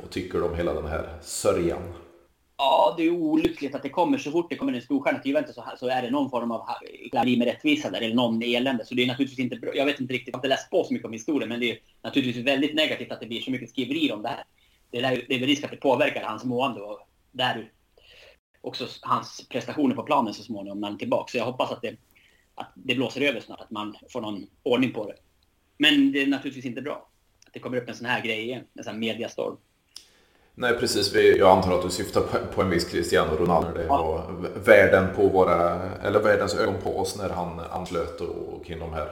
vad tycker du om hela den här sörjan? Ja, det är olyckligt att det kommer så fort det kommer en storstjärna till Juventus så, så är det någon form av klavi med rättvisa där, eller någon elände. Så det är naturligtvis inte bra. Jag vet inte riktigt, jag har inte läst på så mycket om historien, men det är naturligtvis väldigt negativt att det blir så mycket skriverier om det här. Det är, det är väl risk att det påverkar hans mående och där också hans prestationer på planen så småningom när han är tillbaka. Så jag hoppas att det att det blåser över snart, att man får någon ordning på det. Men det är naturligtvis inte bra att det kommer upp en sån här grej igen, en sån här mediastorm. Nej, precis. Jag antar att du syftar på en viss Cristiano Ronaldo. Det var världen på våra, eller världens ögon på oss när han anslöt och kring de här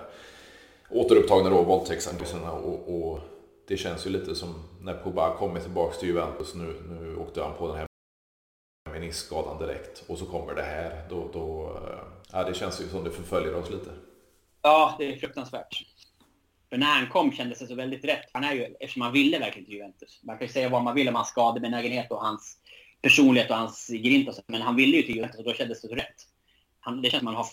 återupptagna då, våldtäktsanklagelserna. Och, och, det känns ju lite som när Pogba kommer tillbaka till Juventus. Nu, nu åkte han på den här meniskskadan direkt och så kommer det här. Då, då, eh, ja, det känns ju som det förföljer oss lite. Ja, det är fruktansvärt. För när han kom kändes det så väldigt rätt. Han är ju, eftersom han ville verkligen till Juventus. Man kan ju säga vad man vill om hans skadebenägenhet och hans personlighet och hans grint och så. Men han ville ju till Juventus och då kändes det så rätt. Han, det känns som man har,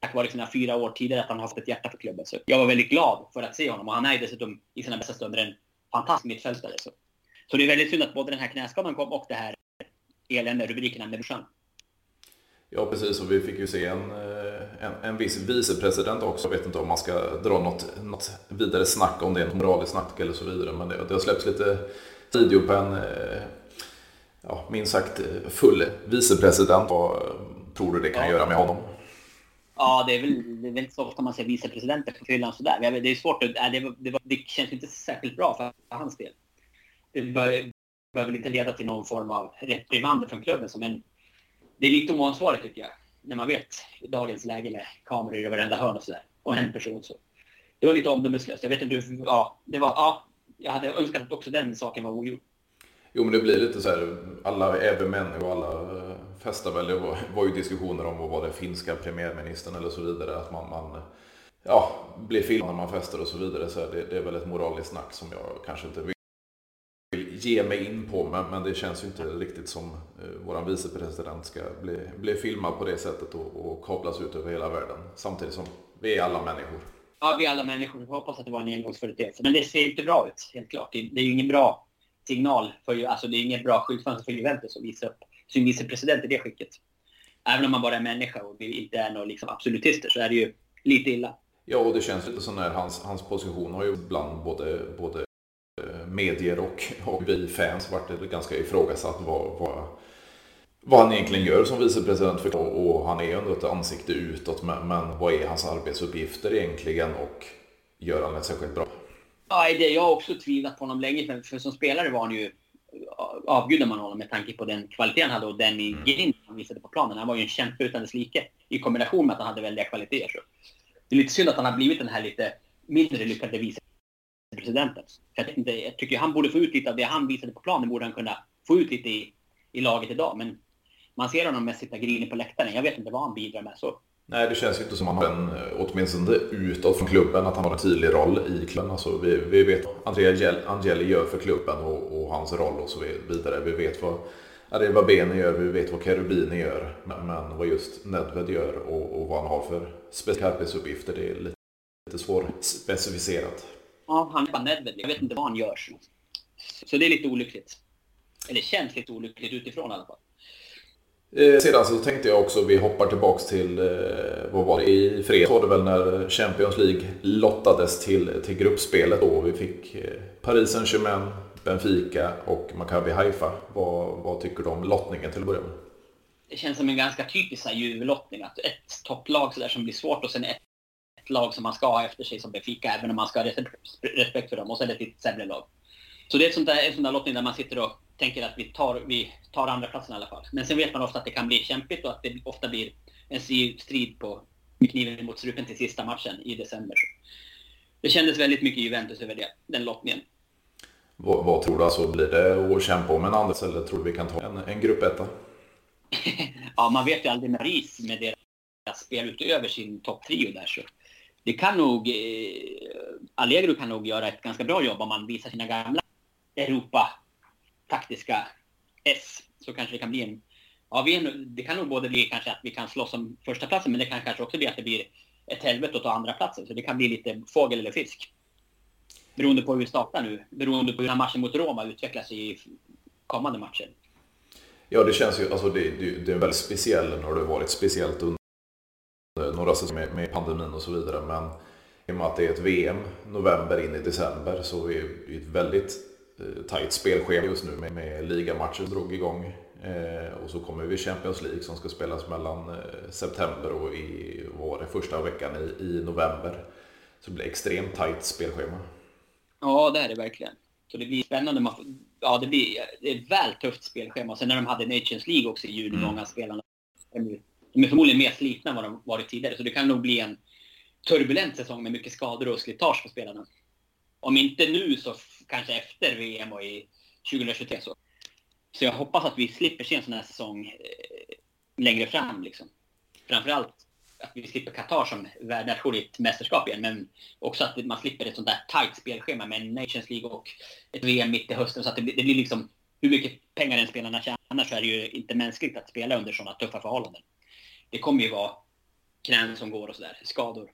tack vare sina fyra år tidigare, att han har haft ett hjärta för klubben. Så jag var väldigt glad för att se honom. Och han är dessutom i sina bästa stunder en fantastisk mittfältare. Så. så det är väldigt synd att både den här knäskadan kom och det här elände rubrikerna med brorsan. Ja, precis. Och vi fick ju se en, eh, en, en viss vicepresident också. Jag vet inte om man ska dra något, något vidare snack om det, en moraliskt snack eller så vidare. Men det, det har släppts lite video på en, eh, ja, minst sagt full vicepresident. Vad tror du det kan ja. göra med honom? Ja, det är väl, det är väl inte så ofta man ser vicepresidenter på fyllan sådär. Det är svårt att, det, det, det känns inte särskilt bra för hans del. Det behöver inte leda till någon form av reprimand från klubben. Men det är lite oansvarigt tycker jag. När man vet i dagens läge med kameror i varenda hörn och sådär. Och en person så. Det var lite omdömeslöst. Jag vet inte hur... Ja, det var... Ja, jag hade önskat att också den saken var ogjord. Jo, men det blir lite så här. Alla även män och alla eh, festar väl. Det var, var ju diskussioner om vad var det finska premiärministern eller så vidare. Att man, man ja, blir filmad när man festar och så vidare. Så det, det, är väl ett moraliskt snack som jag kanske inte vill ge mig in på, men, men det känns ju inte riktigt som eh, vår vicepresident ska bli, bli filmad på det sättet och, och kablas ut över hela världen. Samtidigt som vi är alla människor. Ja, vi är alla människor. Vi hoppas att det var en engångsföreteelse. Men det ser inte bra ut, helt klart. Det, är ju ingen bra signal. För, alltså, det är ingen bra skyltfönster för Juventus att visa upp sin vicepresident i det skicket. Även om man bara är människa och inte är några liksom, absolutister så är det ju lite illa. Ja, och det känns lite som när hans, hans position har ju ibland både, både medier och, och vi fans varit det ganska ifrågasatt vad, vad, vad han egentligen gör som vicepresident. För, och han är ju ändå ett ansikte utåt, men, men vad är hans arbetsuppgifter egentligen och gör han det särskilt bra? Ja, det jag har också tvivlat på honom länge, för, för som spelare var han ju avgudar man honom med tanke på den kvalitet han hade och den mm. han visade på planen. Han var ju en kämpe utan dess like i kombination med att han hade väldiga kvaliteter. Så. Det är lite synd att han har blivit den här lite mindre lyckade vice presidenten. Jag, inte, jag tycker han borde få ut lite av det han visade på planen, borde han kunna få ut lite i, i laget idag. Men man ser honom mest sitta grinig på läktaren. Jag vet inte vad han bidrar med. Så. Nej, det känns ju inte som att han har en, eh, åtminstone utåt från klubben, att han har en tydlig roll i klubben. Alltså, vi, vi vet vad Andrea Angeli gör för klubben och, och, hans roll och så vidare. Vi vet vad Areva Bene gör, vi vet vad Cherubini gör. Men, men vad just Nedved gör och, och vad han har för speciella arbetsuppgifter, det är lite, lite svårspecificerat. Ja, han är bara Nedved. Jag vet inte vad han gör. Så det är lite olyckligt. Eller känns lite olyckligt utifrån i alla fall. Eh, sedan så tänkte jag också, vi hoppar tillbaks till, eh, vad var det, i fredags var det väl när Champions League lottades till, till gruppspelet då. Vi fick eh, Paris Saint-Germain, Benfica och Maccabi Haifa. Vad, vad tycker du om lottningen till att börja med? Det känns som en ganska typisk Juve-lottning. Att ett topplag så där som blir svårt och sen ett ett lag som man ska ha efter sig som Benfica, även om man ska ha respekt för dem. Och så är det ett lite sämre lag. Så det är ett sånt där, en sån där lottning där man sitter och tänker att vi tar, vi tar andra platsen i alla fall. Men sen vet man ofta att det kan bli kämpigt och att det ofta blir en strid på kniven mot strupen till sista matchen i december. Det kändes väldigt mycket Juventus över det, den lottningen. Vad, vad, tror du? Alltså, blir det att kämpa om en Anders eller tror du vi kan ta en, en gruppetta? ja, man vet ju aldrig med RIS med deras spel utöver sin topptrio där. Så det kan nog... Eh, Allegro kan nog göra ett ganska bra jobb om man visar sina gamla Europa-taktiska S. Så kanske det kan bli en... Ja, vi är, det kan nog både bli kanske att vi kan slåss om första platsen men det kan kanske också bli att det blir ett helvete att ta andra platsen. Så det kan bli lite fågel eller fisk. Beroende på hur vi startar nu. Beroende på hur matchen mot Roma utvecklas i kommande matcher. Ja, det känns ju, alltså det, det, det är väldigt speciell, när det varit speciellt säsonger med, med pandemin och så vidare. Men i och med att det är ett VM november in i december så är det ett väldigt eh, tajt spelschema just nu med, med ligamatcher som drog igång. Eh, och så kommer vi Champions League som ska spelas mellan eh, september och i, var det, första veckan i, i november. Så det blir extremt tajt spelschema. Ja, det är det verkligen. Så det blir spännande. Ja, det blir det är ett väl tufft spelschema. Sen när de hade Nations League också i juni, mm. många spelarna. De är förmodligen mer slitna än vad de varit tidigare. Så det kan nog bli en turbulent säsong med mycket skador och slitage på spelarna. Om inte nu så kanske efter VM och i 2023 så. Så jag hoppas att vi slipper se en sån här säsong eh, längre fram liksom. Framförallt att vi slipper Qatar som världsnation i ett mästerskap igen, men också att man slipper ett sånt där tajt spelschema med en Nations League och ett VM mitt i hösten. Så att det blir, det blir liksom, hur mycket pengar den spelarna tjänar så är det ju inte mänskligt att spela under sådana tuffa förhållanden. Det kommer ju vara knän som går och sådär, skador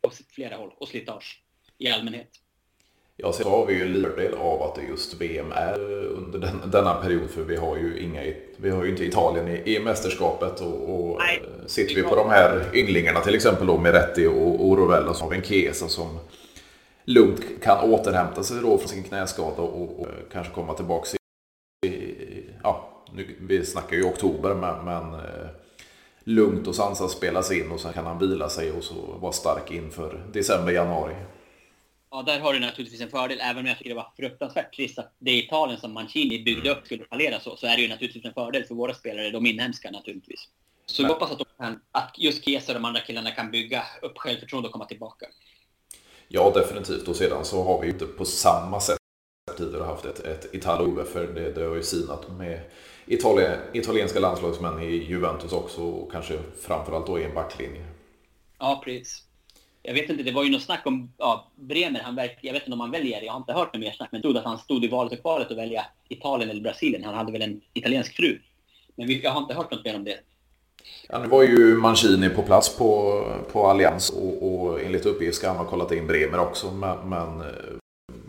på flera håll och slitage i allmänhet. Ja, så har vi ju en fördel av att det just VM är under den, denna period för vi har ju inga, vi har ju inte Italien i, i mästerskapet och, och Nej, sitter vi på de här ynglingarna till exempel då Meretti och, och Rovella så har vi en Chiesa som lugnt kan återhämta sig då från sin knäskada och, och kanske komma tillbaka i, ja, nu, vi snackar ju oktober men, men eh, lugnt och sansat spelas in och sen kan han vila sig och så vara stark inför december, januari. Ja, där har du naturligtvis en fördel, även om jag tycker det var fruktansvärt trist att det Italien som Mancini byggde upp skulle fallera så, så är det ju naturligtvis en fördel för våra spelare, de inhemska naturligtvis. Så vi hoppas att, kan, att just Kesa och de andra killarna kan bygga upp självförtroende och komma tillbaka. Ja, definitivt. Och sedan så har vi ju inte på samma sätt tidigare haft ett, ett Italo för det, det har ju sinat med Italien, italienska landslagsmän i Juventus också och kanske framförallt då i en backlinje. Ja, precis jag vet inte, det var ju något snack om ja, Bremer. Han verk, jag vet inte om han väljer, jag har inte hört något mer snack, men jag trodde att han stod i valet och kvalet att välja Italien eller Brasilien. Han hade väl en italiensk fru. Men jag har inte hört något mer om det. Ja, nu var ju Mancini på plats på, på Allians och, och enligt uppgift ska han ha kollat in Bremer också. Men, men eh,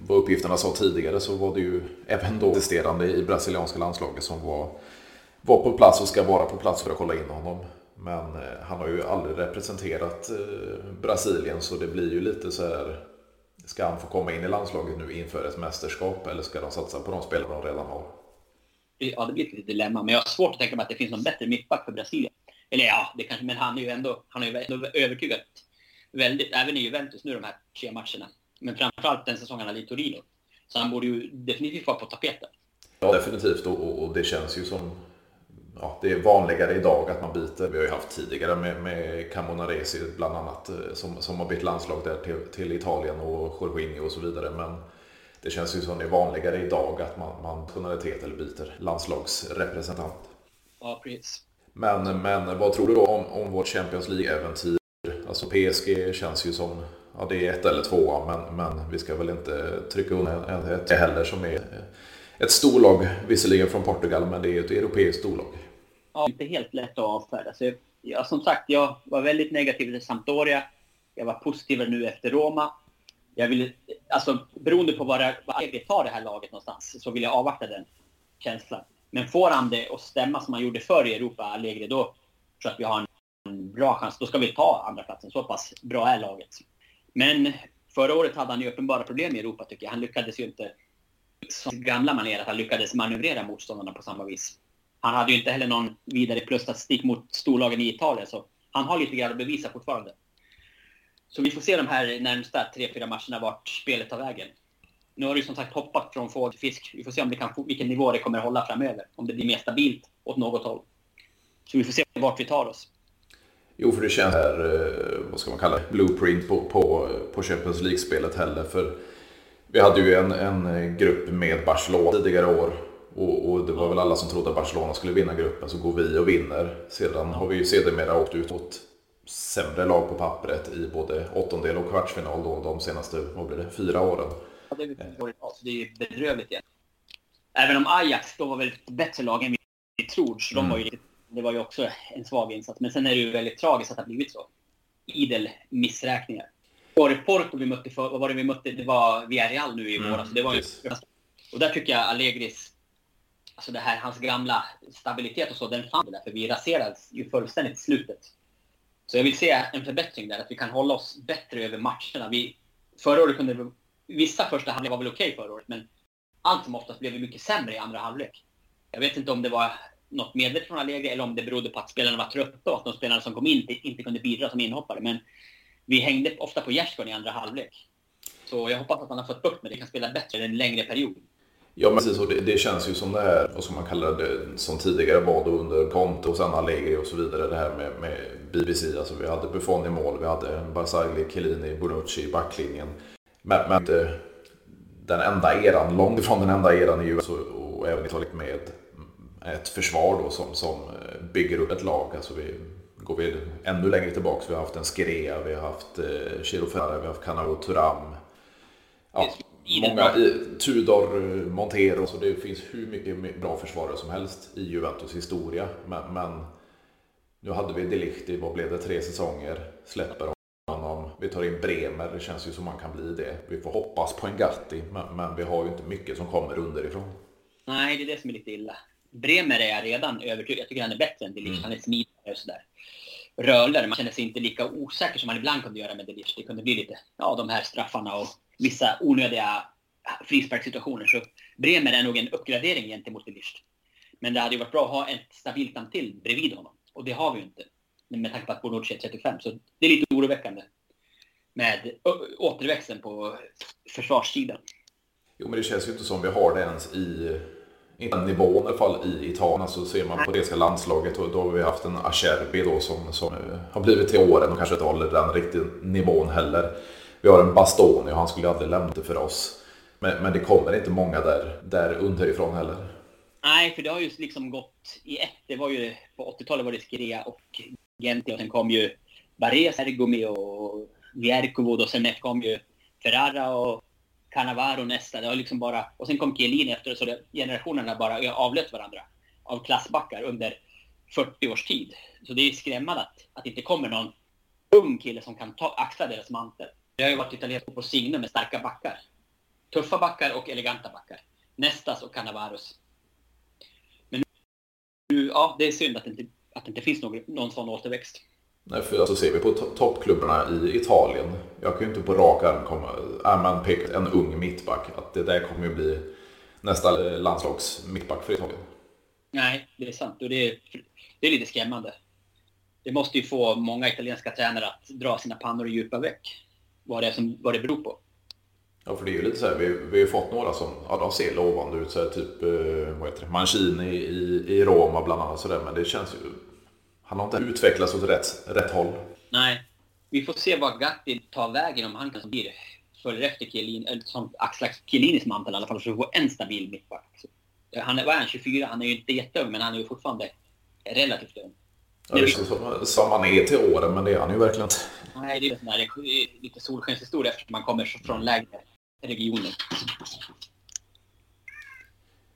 vad uppgifterna sa tidigare så var det ju även då testerande i brasilianska landslaget som var, var på plats och ska vara på plats för att kolla in honom. Men eh, han har ju aldrig representerat eh, Brasilien så det blir ju lite så här. Ska han få komma in i landslaget nu inför ett mästerskap eller ska de satsa på de spelare de redan har? Ja, det blir ett litet dilemma. Men jag har svårt att tänka mig att det finns någon bättre mittback för Brasilien. Eller ja, det kanske, men han är ju ändå, han är ju ändå övertygat väldigt, även i Juventus nu de här tre matcherna. Men framförallt den säsongen han i Torino. Så han borde ju definitivt vara på tapeten. Ja, definitivt. Och, och det känns ju som ja, det är vanligare idag att man byter. Vi har ju haft tidigare med, med Camonaresi bland annat eh, som, som har bytt landslag där till, till Italien och Jorginho och så vidare. Men det känns ju som det är vanligare idag att man, man nationalitet eller byter landslagsrepresentant. Ja, precis. Men, men vad tror du då om, om vårt Champions League-äventyr? Alltså PSG känns ju som, ja det är ett eller två, men, men vi ska väl inte trycka undan ett heller som är ett storlag, visserligen från Portugal, men det är ett europeiskt storlag ja, inte helt lätt att avfärda. Så jag, som sagt, jag var väldigt negativ till Sampdoria. Jag var positivare nu efter Roma. Jag vill, alltså, beroende på var, vi tar det här laget någonstans så vill jag avvakta den känslan. Men får han det att stämma som han gjorde förr i Europa, Allegri, då tror jag att vi har en bra chans. Då ska vi ta andra platsen. Så pass bra är laget. Men förra året hade han ju uppenbara problem i Europa tycker jag. Han lyckades ju inte som gamla manér att han lyckades manövrera motståndarna på samma vis han hade ju inte heller någon vidare plusstatistik mot storlagen i Italien, så han har lite grann att bevisa fortfarande. Så vi får se de här närmsta tre, fyra matcherna vart spelet tar vägen. Nu har det ju som sagt hoppat från fågel till fisk. Vi får se om det kan, vilken nivå det kommer hålla framöver. Om det blir mer stabilt åt något håll. Så vi får se vart vi tar oss. Jo, för det känns här, eh, vad ska man kalla det, blueprint på, på, på Champions League-spelet heller. För vi hade ju en, en grupp med Barcelona tidigare år. Och, och, det var väl alla som trodde att Barcelona skulle vinna gruppen, så går vi och vinner. Sedan har vi ju sedermera åkt ut mot sämre lag på pappret i både åttondel och kvartsfinal då, de senaste, vad blir det, fyra åren. Ja, det, är, det är ju bedrövligt igen. Även om Ajax då var väl ett bättre lag än vi tror, så de mm. var ju, det var ju också en svag insats. Men sen är det ju väldigt tragiskt att det har blivit så. Idel missräkningar. Var det Porto vi mötte för, vad var det vi mötte? Det var Villarreal nu i mm, våras. Mm, det var ju, och där tycker jag Allegris, alltså det här, hans gamla stabilitet och så, den fann där. För vi raserades ju fullständigt i slutet. Så jag vill se en förbättring där, att vi kan hålla oss bättre över matcherna. Vi, förra året kunde vi, vissa första halvlek var väl okej okay förra året, men allt som oftast blev vi mycket sämre i andra halvlek. Jag vet inte om det var något medvetet från Allegri eller om det berodde på att spelarna var trötta och att de spelare som kom in inte, inte kunde bidra som inhoppare. Men vi hängde ofta på gärdsgården i andra halvlek. Så jag hoppas att man har fått bukt med det, kan spela bättre en längre period. Ja, men precis. Och det, det, känns ju som det här, vad ska man kalla det, som tidigare var då under Conte och sen Allegri och så vidare. Det här med, med BBC. Alltså vi hade Buffon i mål, vi hade Barzagli, Chiellini, Bonucci i backlinjen. Men, men eh, den enda eran, långt ifrån den enda eran i US och, och även Italien med ett försvar då som, som bygger upp ett lag. Alltså vi, går vi ännu längre tillbaka, vi har haft en Skerea, vi har haft eh, Chiro Ferrara, vi har haft Cannavo Turam. Ja, många, Tudor, Montero, så det finns hur mycket bra försvarare som helst i Juventus historia. Men, men nu hade vi Delict i, vad blev det, tre säsonger, släpper honom. Vi tar in Bremer, det känns ju som man kan bli det. Vi får hoppas på en Gatti, men, men vi har ju inte mycket som kommer underifrån. Nej, det är det som är lite illa. Bremer är jag redan övertygad Jag tycker han är bättre än Delict. Mm. Han är smidigare och sådär. Rörligare. Man känner sig inte lika osäker som man ibland kunde göra med Delict. Det kunde bli lite, ja, de här straffarna och vissa onödiga frisparkssituationer. Så Bremer är nog en uppgradering gentemot Delict. Men det hade ju varit bra att ha ett stabilt namn till bredvid honom. Och det har vi ju inte. Med tanke på att Bonucci är 35. Så det är lite oroväckande. Med återväxten på försvarssidan. Jo, men det känns ju inte som vi har det ens i nivån i alla fall i Italien. Så ser man på det landslaget och då har vi haft en Acerbi då som, som eh, har blivit till åren och kanske inte håller den riktiga nivån heller. Vi har en Bastoni och han skulle aldrig lämna det för oss. Men, men det kommer inte många där, där underifrån heller. Nej, för det har ju liksom gått i ett. Det var ju på 80-talet var det Skrea och Genti och sen kom ju Barres, Ergomi och Vierkovod och sen kom ju Ferrara och Cannavaro nästa. Det var liksom bara, och sen kom Chiellini efter så det, generationerna bara avlöst varandra av klassbackar under 40 års tid. Så det är skrämmande att, att det inte kommer någon ung kille som kan ta, axla deras mantel. Det har ju varit italiensk på signum med starka backar. Tuffa backar och eleganta backar. Nestas och Cannavaros. Men nu, ja, det är synd att det inte, att det inte finns någon, någon sån återväxt. Nej, för alltså ser vi på toppklubbarna i Italien. Jag kan ju inte på rak arm komma, är man peka en ung mittback, att det där kommer ju bli nästa landslags mittback för Italien. Nej, det är sant och det är, det är lite skrämmande. Det måste ju få många italienska tränare att dra sina pannor i djupa väck. Vad det, är som, vad det beror på. Ja, för det är ju lite så här, vi, vi har ju fått några som, ja de ser lovande ut, så här, typ, eh, vad heter det, Mancini i, i Roma bland annat sådär, men det känns ju han har inte utvecklats åt rätt, rätt håll. Nej. Vi får se vad Gatti tar vägen om han kan bli följer efter Chiellini, eller som axlar Chiellinis mantel i alla fall, för att få en stabil mittback. Han är, vad är han, 24? Han är ju inte jätteung, men han är ju fortfarande relativt ung. Ja, det är som, som han är till åren, men det är han ju verkligen inte. Nej, det är, sån här, lite solskenshistoria eftersom man kommer från lägre regioner.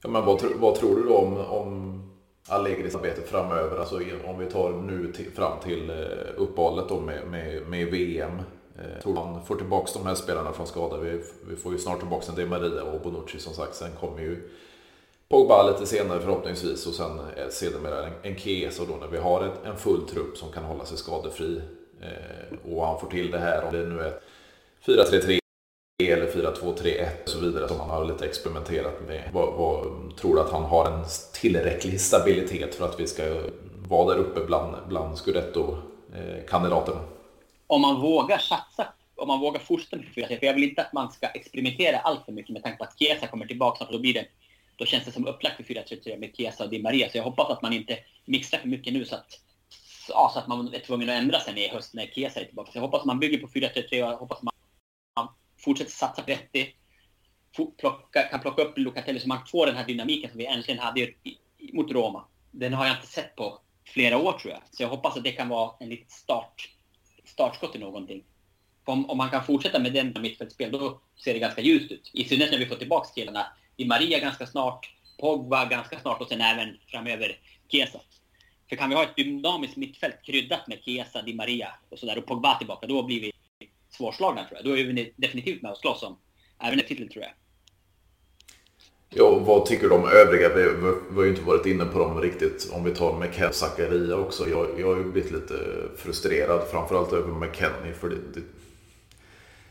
Ja, men vad, vad tror du då om, om Allegri-arbetet framöver, alltså om vi tar nu till, fram till eh, uppehållet då med, med, med VM. Eh, tror han får tillbaka de här spelarna från skada. Vi, vi får ju snart tillbaka en Di Maria och Bonucci som sagt. Sen kommer ju Pogba lite senare förhoppningsvis och sen eh, sedermera en, en Chiesa då när vi har ett, en full trupp som kan hålla sig skadefri. Eh, och han får till det här om det nu är 4-3-3 eller 4-2-3-1 och så vidare som han har lite experimenterat med. Vad, vad, tror du att han har en tillräcklig stabilitet för att vi ska vara där uppe bland, bland Scudetto-kandidaterna? Eh, om man vågar satsa, om man vågar fortsätta med 4 för jag vill inte att man ska experimentera allt för mycket med tanke på att Chiesa kommer tillbaka snart, då blir det då känns det som upplagt för 4-3-3 med Chiesa och Di Maria. Så jag hoppas att man inte mixar för mycket nu så att, ja, så att man är tvungen att ändra sig i höst när Chiesa är tillbaka. Så jag hoppas att man bygger på 4-3-3 och jag hoppas att man fortsätter satsa på 30. Plocka, kan plocka upp Locatelli så man får den här dynamiken som vi äntligen hade mot Roma. Den har jag inte sett på flera år tror jag. Så jag hoppas att det kan vara en litet start, startskott i någonting. Om, om man kan fortsätta med den mittfältsspel då ser det ganska ljust ut. I synnerhet när vi får tillbaka killarna. Di Maria ganska snart, Pogba ganska snart och sen även framöver Kesa. För kan vi ha ett dynamiskt mittfält kryddat med Kesa, Di Maria och sådär och Pogba tillbaka, då blir vi svårslagna tror jag. Då är vi definitivt med och slåss om även en titeln, tror jag. Ja, vad tycker du om övriga? Vi, vi, vi har ju inte varit inne på dem riktigt. Om vi tar McKennie Zakaria också. Jag, jag har ju blivit lite frustrerad, framförallt över McKennie. För det, det,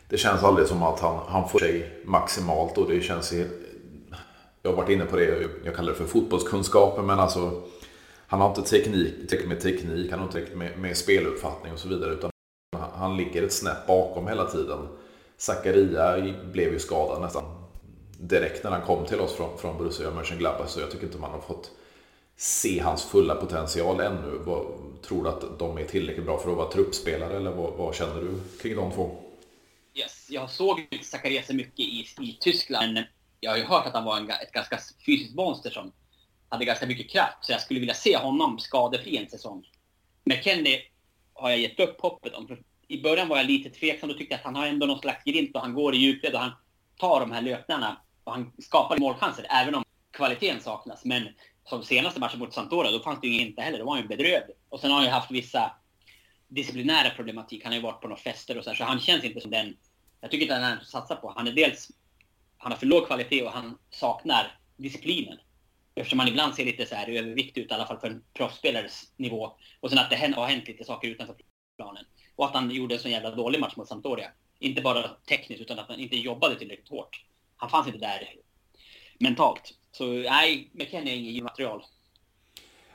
det, känns aldrig som att han, han får sig maximalt och det känns... Jag har varit inne på det, jag kallar det för fotbollskunskaper, men alltså... Han har inte teknik, med teknik, han har inte med, med speluppfattning och så vidare. Utan han ligger ett snäpp bakom hela tiden. Zakaria blev ju skadad nästan direkt när han kom till oss från, från Borussia Mönchengladbach så jag tycker inte man har fått se hans fulla potential ännu. Vad, tror du att de är tillräckligt bra för att vara truppspelare eller vad, vad känner du kring de två? Yes, jag såg Zacharias mycket i, i Tyskland. Jag har ju hört att han var en, ett ganska fysiskt monster som hade ganska mycket kraft. Så jag skulle vilja se honom skadefri en säsong. McKennie har jag gett upp hoppet om. I början var jag lite tveksam och tyckte att han har ändå någon slags grint och han går i djupled och han tar de här löpningarna och han skapar målchanser, även om kvaliteten saknas. Men som senaste matchen mot Santora, då fanns det ju inte heller. Då var han ju bedrövlig. Och sen har han ju haft vissa disciplinära problematik. Han har ju varit på några fester och så här, så han känns inte som den... Jag tycker inte att han är satsar på. Han är dels... Han har för låg kvalitet och han saknar disciplinen. Eftersom han ibland ser lite så här överviktig ut, i alla fall för en proffsspelares nivå. Och sen att det har hänt lite saker utanför planen. Och att han gjorde en så jävla dålig match mot Sampdoria. Inte bara tekniskt, utan att han inte jobbade tillräckligt hårt han fanns inte där mentalt. Så nej, McKennie är inget material.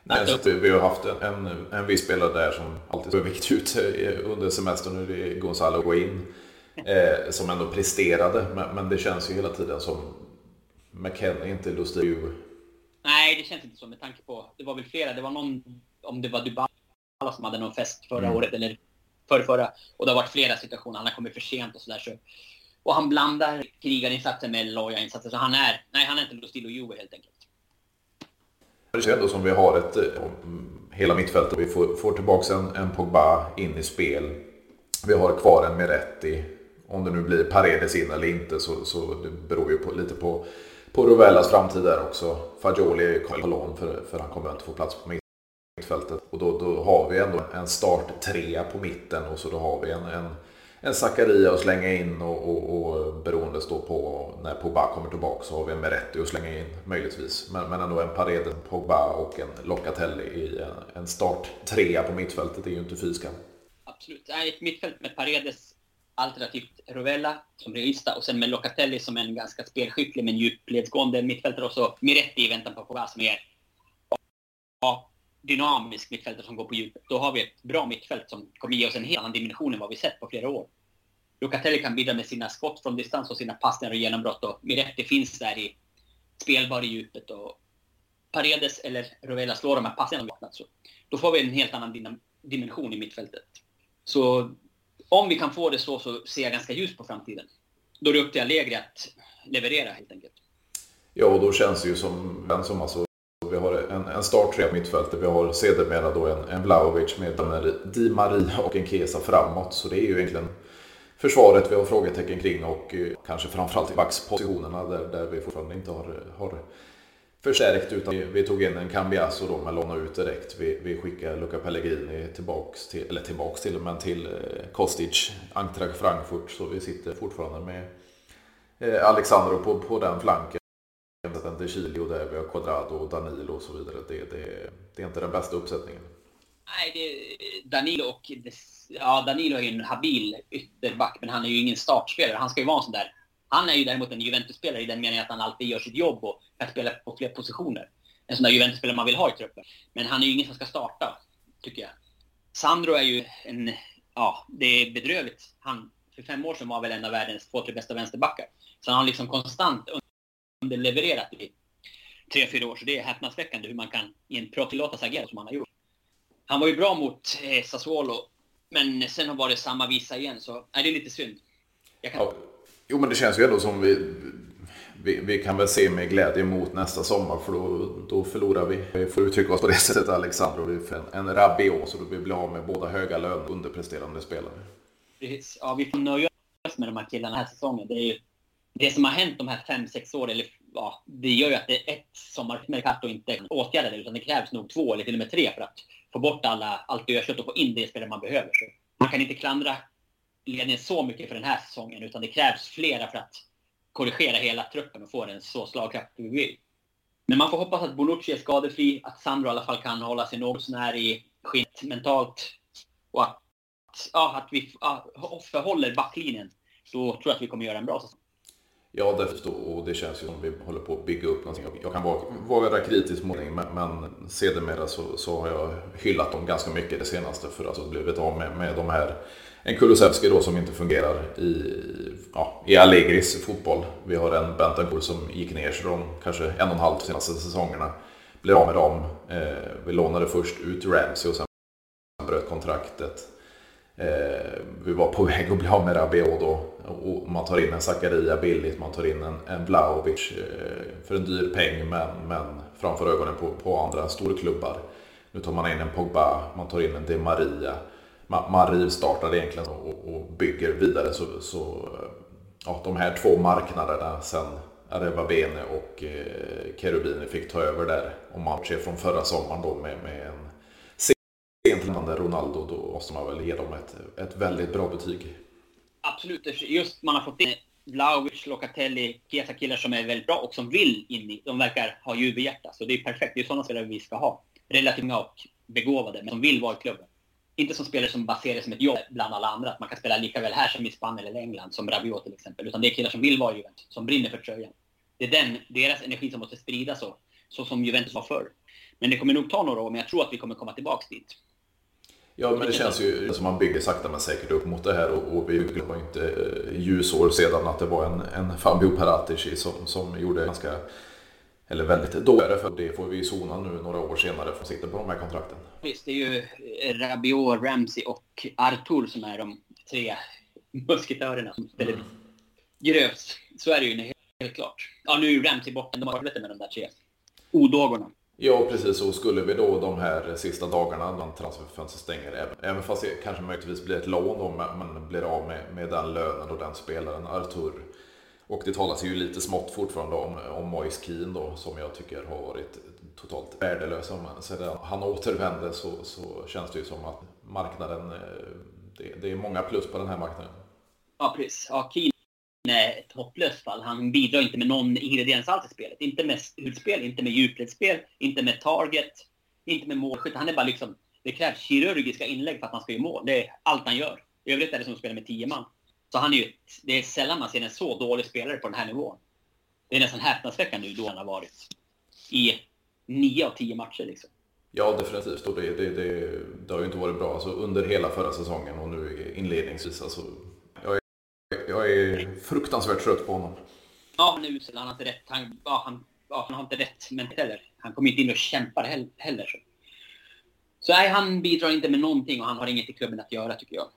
Nej, så vi, vi har haft en, en, en viss spelare där som alltid har vikt ut under semestern. Nu är det Gonzalo Guin eh, som ändå presterade. Men, men, det känns ju hela tiden som McKennie inte lustig ju. Nej, det känns inte så med tanke på, det var väl flera, det var någon, om det var Dybala som hade någon fest förra mm. året eller förra, förra. Och det har varit flera situationer, han har kommit för sent och sådär. Så och han blandar krigarinsatser med lojainsatser. Så han är, nej, han är inte Lustillo Juve helt enkelt. Det känns ändå som vi har ett, eh, hela mittfältet. Vi får, får tillbaka en, en Pogba in i spel. Vi har kvar en Meretti. Om det nu blir Paredes in eller inte så, så det beror ju på, lite på, på Rovellas framtid där också. Fagioli kommer på lån för, för han kommer inte få plats på mittfältet. Och då, då har vi ändå en start trea på mitten och så då har vi en, en en Zakaria att slänga in och, och, och beroende står på när Pogba kommer tillbaka så har vi en Meretti att slänga in möjligtvis. Men, men ändå en Paredes, Pogba och en Locatelli i en, en start trea på mittfältet är ju inte fysiska. Absolut. Ett mittfält med Paredes alternativt Rovella som realista och sen med Locatelli som en ganska spelskicklig men djupledsgående mittfältare och så Miretti i väntan på Pogba som är ja, dynamisk mittfältare som går på djupet. Då har vi ett bra mittfält som kommer ge oss en helt annan dimension än vad vi sett på flera år. Locatelli kan bidra med sina skott från distans och sina passningar och genombrott och Miretti finns där i spelbar i djupet och Paredes eller Rovella slår de här passningarna så då får vi en helt annan dimension i mittfältet. Så om vi kan få det så, så ser jag ganska ljus på framtiden. Då är det upp till Allegri att leverera helt enkelt. Ja, och då känns det ju som, som alltså, vi har en, en starttre mittfältet. Vi har sedermera då en, en Vlahovic med Di Maria och en Kesa framåt. Så det är ju egentligen försvaret vi har frågetecken kring och eh, kanske framförallt i backspositionerna där, där vi fortfarande inte har, har förstärkt utan vi, vi tog in en Cambiasso då med låna ut direkt. Vi, vi skickar Luca Pellegrini tillbaks till, eller tillbaks till, men till eh, Kostic, Eintracht Frankfurt. Så vi sitter fortfarande med eh, Alexandro på, på den flanken. De Chilio där vi har Quadrado och Danilo och så vidare. Det, det, det är inte den bästa uppsättningen. Nej, det, Danilo och ja, Danilo är ju en habil ytterback, men han är ju ingen startspelare. Han ska ju vara en sån där. Han är ju däremot en Juventus-spelare i den meningen att han alltid gör sitt jobb och kan spela på fler positioner. En sån där Juventus-spelare man vill ha i truppen. Men han är ju ingen som ska starta, tycker jag. Sandro är ju en ja, det är bedrövligt. Han, för fem år sedan var väl en av världens två, tre bästa vänsterbackar. Så han har liksom konstant underlevererat i tre, fyra år. Så det är häpnadsväckande hur man kan i en proffslåtas agera som han har gjort. Han var ju bra mot eh, Sassuolo, men sen har varit samma visa igen, så är det är lite synd. Kan... Ja. Jo, men det känns ju ändå som vi, vi, vi kan väl se med glädje mot nästa sommar, för då, då förlorar vi. Vi får uttrycka oss på det sättet, Alexander. Och vi får en, en Rabiot, så då vi blir av med båda höga löner och underpresterande spelare. Precis. Ja, vi får nöja oss med de här killarna den här säsongen. Det är ju det som har hänt de här fem, sex åren, eller ja, det gör ju att det är ett sommarmercato inte åtgärdar det, utan det krävs nog två eller till och med tre för att få bort alla, allt dödkött och få in det spelare man behöver. Så man kan inte klandra ledningen så mycket för den här säsongen, utan det krävs flera för att korrigera hela truppen och få den så slagkraftig vi vill. Men man får hoppas att Bonucci är skadefri, att Sandro i alla fall kan hålla sig något sånär i skit mentalt och att, ja, att vi ja, förhåller backlinjen. Då tror jag att vi kommer göra en bra säsong. Ja, det och det känns ju som vi håller på att bygga upp någonting. Jag kan vara, vara kritisk mot det, men, men sedermera så, så har jag hyllat dem ganska mycket det senaste för att ha blivit av med, med de här en Kulusevski då som inte fungerar i, ja, i Allegris fotboll. Vi har en Bentancourt som gick ner sig de kanske en och en halv senaste säsongerna. Blev av med dem. Eh, vi lånade först ut Ramsey och sen bröt kontraktet. Eh, vi var på väg att bli av med Rabiot då. Och man tar in en Zakaria billigt, man tar in en, en Vlahovic eh, för en dyr peng men, men framför ögonen på, på andra storklubbar. Nu tar man in en Pogba, man tar in en De Maria. Man, man rivstartar egentligen och, och, bygger vidare. Så, så eh, ja, de här två marknaderna sen Areva Bene och eh, Cherubini fick ta över där. Om man ser från förra sommaren då med, med en sent Ronaldo, då måste man väl ge dem ett, ett väldigt bra betyg. Absolut. Just man har fått in Vlahovic, Locatelli, Chiesa killar som är väldigt bra och som vill in i. De verkar ha jubelhjärta. Så det är perfekt. Det är sådana spelare vi ska ha. Relativt många och begåvade, men som vill vara i klubben. Inte som spelare som bara ser det som ett jobb bland alla andra. Att man kan spela lika väl här som i Spanien eller England, som Rabiot till exempel. Utan det är killar som vill vara i Juventus, som brinner för tröjan. Det är den, deras energi som måste spridas så, så som Juventus var förr. Men det kommer nog ta några år, men jag tror att vi kommer komma tillbaka dit. Ja, men det känns ju som man bygger sakta men säkert upp mot det här och, och vi glömmer inte eh, ljusår sedan att det var en, en Fabio Paratici som, som gjorde ganska, eller väldigt dåligt för det får vi sona nu några år senare för att sitta på de här kontrakten. Visst, det är ju Rabiot, Ramsey och Artur som är de tre musketörerna som spelar mm. grövst. Så är det ju helt klart. Ja, nu är Ramsey borta, de har med de där tre odågorna. Ja, precis. Och skulle vi då de här sista dagarna, när transferfönstret stänger, även fast det kanske möjligtvis blir ett lån då, men blir av med, med den lönen och den spelaren, Artur. Och det talas ju lite smått fortfarande om, om Moise Keane då, som jag tycker har varit totalt värdelös. Sedan han återvände så, så känns det ju som att marknaden, eh, det, det är många plus på den här marknaden. Ja, precis. Ja, Keane ett hopplöst fall. Han bidrar inte med någon ingrediens alls i spelet. Inte med utspel, inte med djupledsspel, inte med target, inte med målskytt. Han är bara liksom, det krävs kirurgiska inlägg för att man ska göra mål. Det är allt han gör. I övrigt är det som att spela med tio man. Så han är ju, det är sällan man ser en så dålig spelare på den här nivån. Det är nästan häpnadsväckande hur då han har varit. I nio av tio matcher liksom. Ja, definitivt. Och det, det, det, det har ju inte varit bra alltså, under hela förra säsongen och nu inledningsvis. Alltså, jag är fruktansvärt trött på honom. Ja, han är usel. Han har inte rätt. Han, ja, han, ja, han har inte rätt men heller. Han kommer inte in och kämpar heller. Så. så nej, han bidrar inte med någonting och han har inget i klubben att göra tycker jag.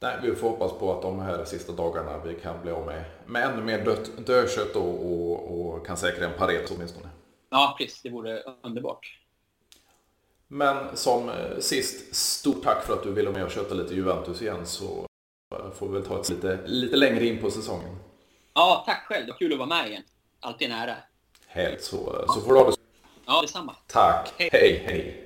Nej, vi får hoppas på att de här sista dagarna vi kan bli av med, med ännu mer dött, dödkött och, och, och kan säkra en paret åtminstone. Ja, precis. Det vore underbart. Men som eh, sist, stort tack för att du ville med och köta lite Juventus igen så får vi väl ta ett lite, lite längre in på säsongen. Ja, tack själv. Det var kul att vara med igen. Alltid en ära. Helt så, så får du ha det Ja, detsamma. Tack. hej. hej. hej.